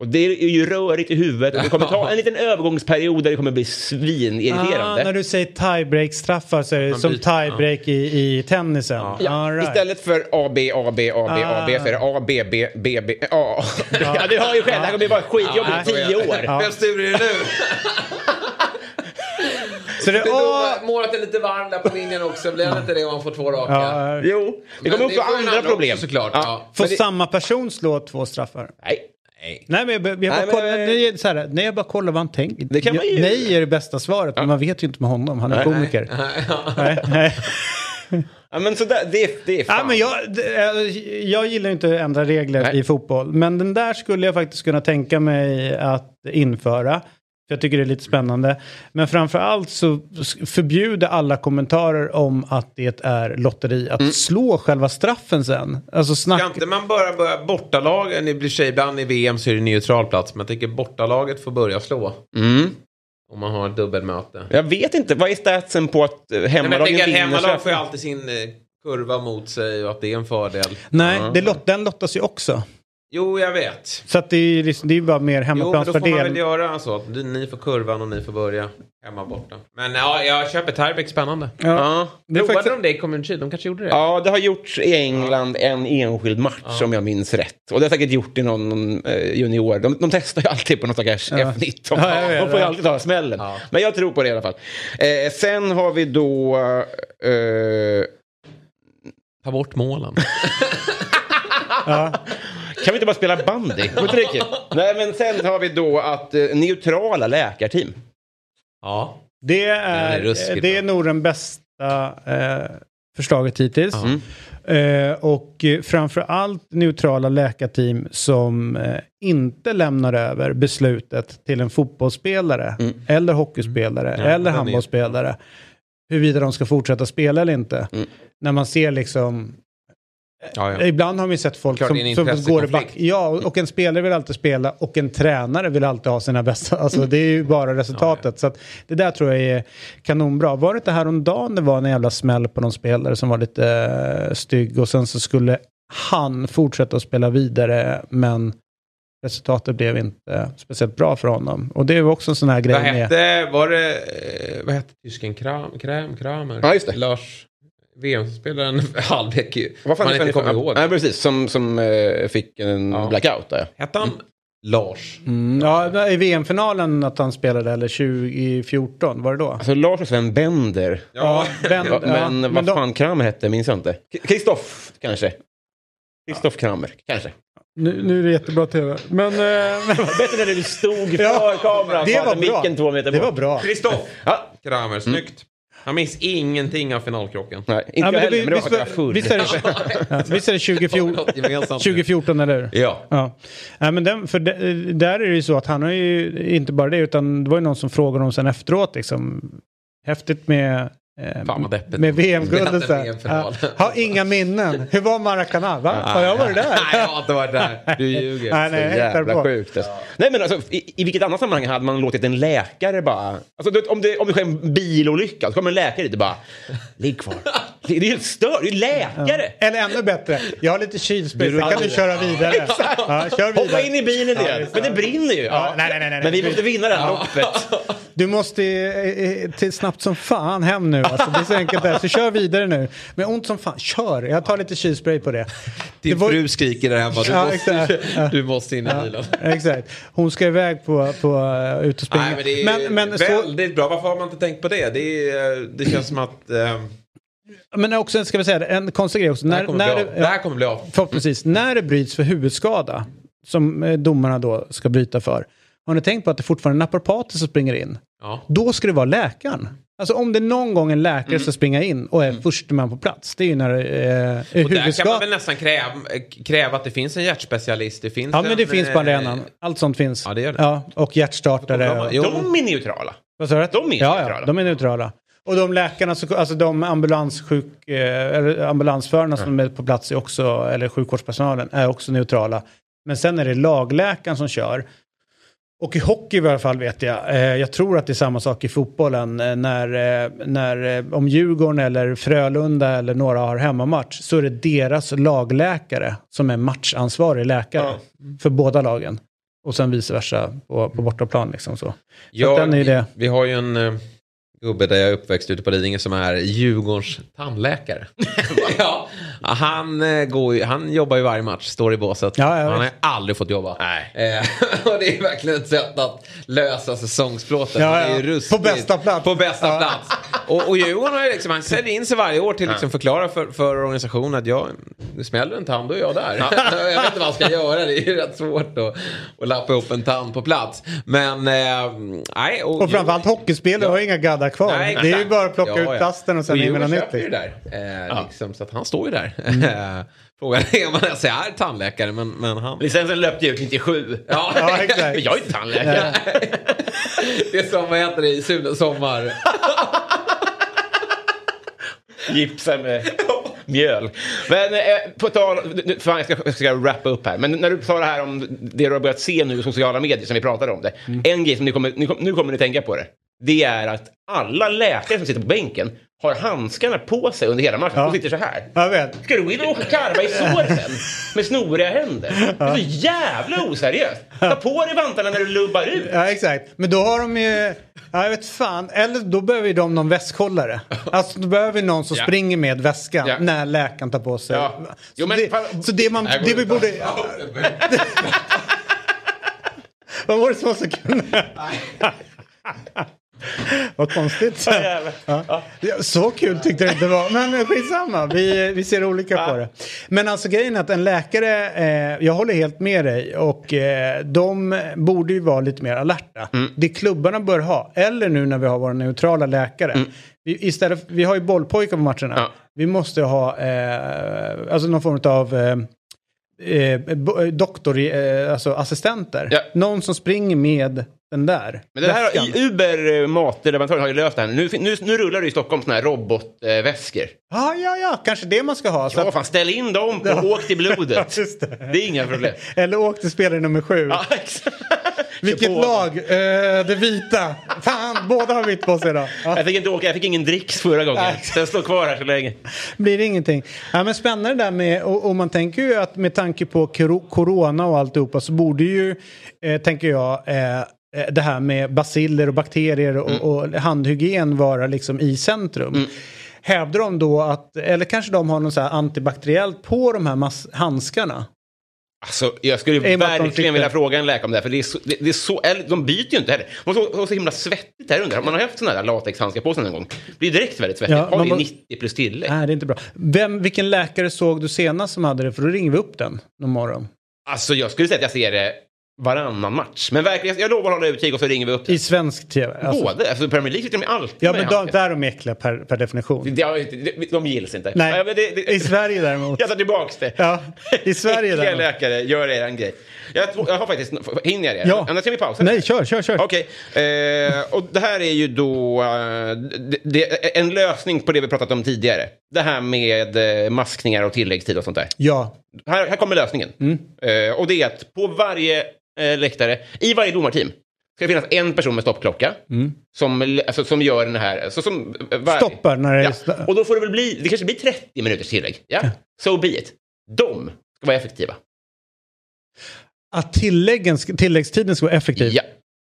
Och det är ju rörigt i huvudet och det kommer ta <laughs> en liten övergångsperiod där det kommer bli svinirriterande. Ah, när du säger tiebreak-straffar så är det Man som tiebreak i, i tennisen. Ja, right. Istället för A, B, A, B, A, B, A, B så är det A, B, B, B, B, A. Ja, <laughs> du hör ju själv, det här kommer bli bara skitjobbigt i tio år. Ja. Vem styr det nu? <laughs> Så det Det är är målet är lite varm där på linjen också. Blir han inte det om han får två raka? Ja, Jo, det kommer den andra problem. också såklart. Ja. Får det- samma person slå två straffar? Nej, Nej. Nej, men jag, jag, Nej, bara men- kollar, nej, så här, nej, jag bara kollar vad han tänker. Det kan man ju- Nej är det bästa svaret, men man vet ju inte med honom. Han är Nej. komiker. Nej, <laughs> nej. ja, men så där, det, det är fan. Ja, men jag, det- eh, jag gillar inte att ändra regler Nej. i fotboll. Men den där skulle jag faktiskt kunna tänka mig att införa. För jag tycker det är lite spännande. Men framför allt så förbjuder alla kommentarer om att det är lotteri att Mm. slå själva straffen sen. Alltså Ska snack... inte man bara börja bortalagen, i och för sig ibland i VM så är det neutral plats, men jag tänker bortalaget får börja slå. Mm. Om man har ett dubbelmöte. Jag vet inte, vad är statsen på att eh, hemmalagen vinner? hemmalag får ju alltid sin eh, kurva mot sig och att det är en fördel. Nej, det lot, den lottas ju också. Jo, jag vet. Så att det är, liksom, det är bara mer Jo, men då får man väl hemmaplansfördel. göra så att ni får kurvan och ni får börja hemma borta. Men ja, jag köper tiebreak, spännande. Ja. Det är Provade faktiskt- de det i Community? De kanske gjorde det? ja, det har gjorts i England en enskild match om jag minns rätt. Och det har säkert gjort i någon, någon eh, junior. De, de testar ju alltid på någon stackars F19. Ja, vet, de får ju ja. alltid ta smällen. Ja. Men jag tror på det i alla fall. Eh, sen har vi då... Eh, Ta bort målen. <laughs> <laughs> kan vi inte bara spela bandy? <laughs> Det? Nej, men sen har vi då att eh, neutrala läkarteam. ja. Det är är, ruskigt det är nog den bästa eh, förslaget hittills. Eh, och eh, framför allt neutrala läkarteam som eh, inte lämnar över beslutet till en fotbollsspelare eller hockeyspelare eller den är- handbollsspelare. Huruvida de ska fortsätta spela eller inte. När man ser liksom Ja, ja. Ibland har vi sett folk Klart, som, som går back. Ja, och en spelare vill alltid spela och en tränare vill alltid ha sina bästa. Alltså det är ju bara resultatet. Så att det där tror jag är kanonbra. Var det inte häromdagen det var en jävla smäll på någon spelare som var lite uh, stygg och sen så skulle han fortsätta att spela vidare men resultatet blev inte speciellt bra för honom. Och det är också en sån här grej Vad med... hette, var det, eh, vad hette tysken? Kram, Kram, Kramer? Ja, just det. Lars, VM-spelaren, <laughs> halvlek ju. Vad fan man inte kommer ihåg. Nej, precis. Som, som eh, fick en Ja. blackout där. Hette han Lars? Mm, ja, i VM-finalen att han spelade, eller 2014, var det då? Alltså Lars och Sven Bender. Ja, Ja, men ja, vad fan Kramer hette minns jag inte. Kristoff kanske. Kristoff Kramer, kanske. Nu, nu är det jättebra tv. Men... eh, <laughs> Bättre när du stod för Ja, kameran. det var bra. Micken två meter det var bra. Kristoff Ja. Kramer, snyggt. Han minns ingenting av finalkrocken. Nej, inte Ja, jag men heller, det- men det var för jag visst, var full. visst är det, <laughs> ja, visst är det 2014, Något gemensamt. 2014 eller hur? Ja. Ja. Nej, men den, för det, där är det ju så att han har ju inte bara det utan det var ju någon som frågade om sen efteråt liksom. Häftigt med Fan vad deppigt. med VM-guldet. VM-final. Ja, Har inga minnen. Hur var Maracana? Va? Har jag varit där? Nej, jag har inte varit där. Du ljuger. Nej, nej, Jävla sjukt. alltså. Nej men alltså, i, i vilket annat sammanhang hade man låtit en läkare bara... Alltså, du om, det, om det sker en bilolycka så kommer en läkare dit och bara... Ligg kvar. Det är helt stört. Det är läkare. Eller ännu bättre, jag har lite kylsprit, så kan du köra vidare. Ja, kör Hoppa vidare. in i bilen Ja, igen. Men det brinner ju. Ja. nej, nej, nej, nej. Men vi måste vinna det här loppet. Du måste eh, eh, till snabbt som fan hem nu. Alltså, det är så enkelt där. Så kör vidare nu. Men ont som fan, kör. Jag tar lite kylspray på det. Din Det var- fru skriker där hemma. Du, Ja, måste. Ja. du måste in i bilen. Exakt. Hon ska iväg på, på uh, ut och springa. Nej, men det är men, men, så, väldigt bra. Varför har man inte tänkt på det? Det, är, det känns som att... Eh, men också, ska vi säga det, en konstig grej också. det, här När, kommer när, bli av. det, här kommer bli av. förhoppningsvis, när det bryts för huvudskada, som eh, domarna då ska bryta för. Har ni tänkt på att det fortfarande är naprapater som springer in? Ja. Då ska det vara läkaren. Alltså om det någon gång en läkare Mm. ska springa in och är första man på plats, det är ju när det eh, är Och där kan man väl nästan kräva, kräva att det finns en hjärtspecialist. Det finns Ja men det en, finns på eh, arenan. Allt sånt finns. Ja, det gör det. Ja, och hjärtstartare. Och de- är neutrala. Vad sa du? De är ja, neutrala. Ja, de är neutrala. Och de läkarna, så- alltså de ambulanssjuk, eh, ambulansförarna som är på plats är också, eller sjukvårdspersonalen, är också neutrala. Men sen är det lagläkaren som kör. Och i hockey i alla fall vet jag, eh, jag tror att det är samma sak i fotbollen, eh, när, eh, när om Djurgården eller Frölunda eller några har hemmamatch så är det deras lagläkare som är matchansvarig läkare för båda lagen. Och sen vice versa på, på bortaplan liksom så. så Ja, är det. Vi har ju en gubbe där jag är uppväxt ute på Lidingö som är Djurgårdens tandläkare. <laughs> ja, han, eh, går ju, han jobbar ju varje match, står i båset. Ja, han har ju aldrig fått jobba. Nej. <laughs> och det är verkligen ett sätt att lösa säsongsplåten. Ja, ja. ju. På bästa plats. På bästa Ja. plats. Och, och Djurgården har ju liksom, han säljer in sig varje år till att liksom förklara för, för organisationen att jag, det smäller en tand, då är jag där. <laughs> jag vet inte vad han ska göra, det är ju rätt svårt att, att lappa upp en tand på plats. Men, eh, nej. Och framförallt hockeyspelare har inga gaddar kvar. Nej, det är ju bara att plocka Ja, ut plasten och sen in med något köper ju nytt. där. Eh, liksom, så att han står ju där. Eh, <laughs> Frågan är om han ens är tandläkare, men, men han... Licensen löpte ut 97. Ja, <laughs> Ja, exakt. Jag är inte tandläkare. <laughs> det är som, vad heter det, i Sune Sommar. Gipsa med mjöl. Men eh, på tal... Fan, jag ska, jag ska wrappa upp här. Men när du sa det här om det du har börjat se nu i sociala medier, som vi pratade om det. En grej som ni kommer, ni, nu kommer ni tänka på det. Det är att alla läkare som sitter på bänken har handskarna på sig under hela matchen. Ja. De sitter så här. Jag vet. Ska du gå in och åka karva i såren med snoriga händer? Det är så jävla oseriöst. Ta på dig vantarna när du lubbar ut. Ja, exakt. Men då har de ju... Ja, jag vet fan. Eller då behöver ju de någon väskhållare. Alltså då behöver någon som Ja. springer med väskan Ja. när läkaren tar på sig. Ja. Så, Jo, men det, fan- så det man... Det vi borde... <laughs> Vad var det som var så kul? <laughs> <laughs> Vad konstigt. Ja. Ja. Ja, Så kul tyckte jag inte det var. Men skitsamma, vi, vi ser olika på det. Men alltså grejen är att en läkare, eh, jag håller helt med dig och eh, de borde ju vara lite mer alerta. Det klubbarna bör ha, eller nu när vi har våra neutrala läkare. Vi, istället, vi har ju bollpojkar på matcherna. Ja. Vi måste ha eh, alltså någon form av eh, eh, doktor, eh, alltså assistenter. Ja. Någon som springer med den där Men det här, i- Uber eh, matleverantören har ju löst det här. Nu, nu, nu rullar det i Stockholm såna här robotväskor. Ja, ja, ja, kanske det man ska ha. Ja, att- fan, ställ in dem och åk till blodet. <laughs> Det. det är inga problem. Eller åk till spelare nummer sju. Ja. <laughs> Vilket lag? Eh, det vita. Fan, <laughs> båda har vitt på sig idag. Ja. Jag fick inte åka, jag fick ingen dricks förra gången. Nej. Jag står kvar här så länge. Blir det ingenting. Ja, men spännande där med, och, och man tänker ju att med tanke på corona och alltihopa så borde ju, eh, tänker jag, eh, eh, det här med basiller och bakterier och, Mm. och handhygien vara liksom i centrum. Hävdar de då att, eller kanske de har något så här antibakteriellt på de här handskarna? Alltså, jag skulle verkligen vilja fråga en läkare om det här. För det är så, det, det är så, eller, de byter ju inte heller. Man måste vara så himla svettigt här under. Man har haft sådana där latexhandskar på sig någon gång. Det blir direkt väldigt svettigt. Ja, har må- 90 plus tillägg. Nej, det är inte bra. Vem, vilken läkare såg du senast som hade det? För då ringer vi upp den någon morgon. Alltså jag skulle säga att jag ser det varannan match. Men verkligen, jag lovar att hålla utkik och så ringer vi upp. I svensk tv? Alltså. Båda. Alltså Premier League sitter de alltid Ja, men de, där är de äckliga per, per definition. Inte- de, de gills inte. Nej, Ja, det, det, i Sverige däremot. Jag tar tillbaks det. Ja, i Sverige däremot. läkare, gör er en grej. Jag, jag har faktiskt... Hinner jag det? Ja. Annars kan vi pausa. Nej, kör, kör, kör. Okej, eh, och det här är ju då eh, det, det, en lösning på det vi pratat om tidigare. Det här med eh, maskningar och tilläggstid och sånt där. Ja, Här, här kommer lösningen. Mm. Eh, och det är att på varje eh, läktare, i varje domarteam, ska det finnas en person med stoppklocka som, alltså, som gör den här... Alltså, som, eh, var, Stoppar när det är... Ja. Och då får det väl bli, det kanske blir 30 minuters tillägg. Ja, so be it. De ska vara effektiva. Att tilläggen, tilläggstiden ska vara effektiv. Ja.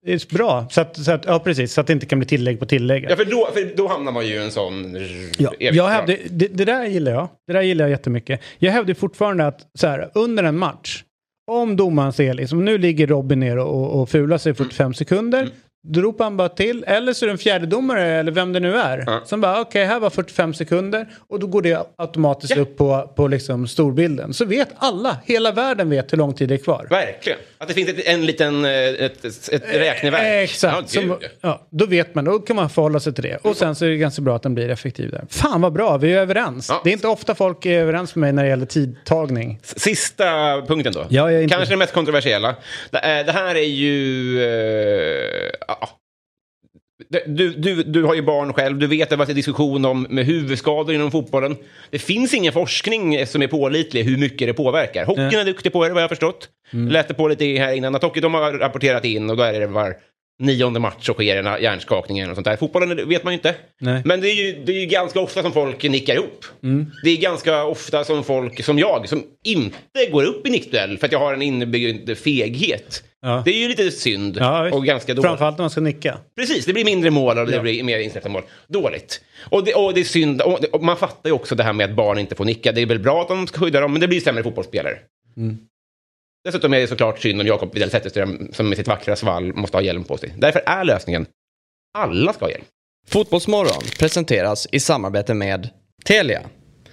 Det är bra. Så att, så att, ja, precis. Så att det inte kan bli tillägg på tillägg. Ja, för då, för då hamnar man ju i en sån... Ja, jag hävdar, det, det där gillar jag. Det där gillar jag jättemycket. Jag hävdar fortfarande att så här, under en match, om domaren ser liksom, nu ligger Robin ner och, och fular sig i 45 sekunder, då ropar han bara till, eller så är det en fjärde domare eller vem det nu är, Ja. som bara okej, här var 45 sekunder och då går det automatiskt Ja. upp på, på liksom storbilden. Så vet alla, hela världen vet hur lång tid det är kvar. Verkligen. Att det finns ett, en liten eh, ett, ett, ett räkneverk. Eh, Exakt. Ja, Som, ja, då vet man, då kan man förhålla sig till det. Och sen så är det ganska bra att den blir effektiv där. Fan vad bra, vi är överens. Ja. Det är inte ofta folk är överens med mig när det gäller tidtagning. Sista punkten då. Ja, jag är inte- Kanske den mest kontroversiella. Det, det här är ju... Du, du, du har ju barn själv, du vet att det har varit diskussion om med huvudskador inom fotbollen. Det finns ingen forskning som är pålitlig hur mycket det påverkar. Hockeyn är duktig på det, vad jag har förstått. Mm. Läste på lite här innan att hockey, de har rapporterat in och då är det var nionde match så sker en hjärnskakning och sånt där. Fotbollen vet man ju inte. Nej. Mm. Men det är, ju, det är ju ganska ofta som folk nickar ihop. Det är ganska ofta som folk, som jag, som inte går upp i nickduell för att jag har en inbyggd feghet. Ja. Det är ju lite synd Ja, och ganska dåligt. Framförallt när man ska nicka. Precis, det blir mindre mål och det Ja. blir mer insläppta mål. Dåligt. Och det, och det är synd, och, det- och man fattar ju också det här med att barn inte får nicka. Det är väl bra att de ska skydda dem, men det blir sämre fotbollsspelare. Mm. Dessutom är det såklart synd om Jakob Widell Zetterström som med sitt vackra svall måste ha hjälm på sig. Därför är lösningen, alla ska ha hjälm. Fotbollsmorgon presenteras i samarbete med Telia.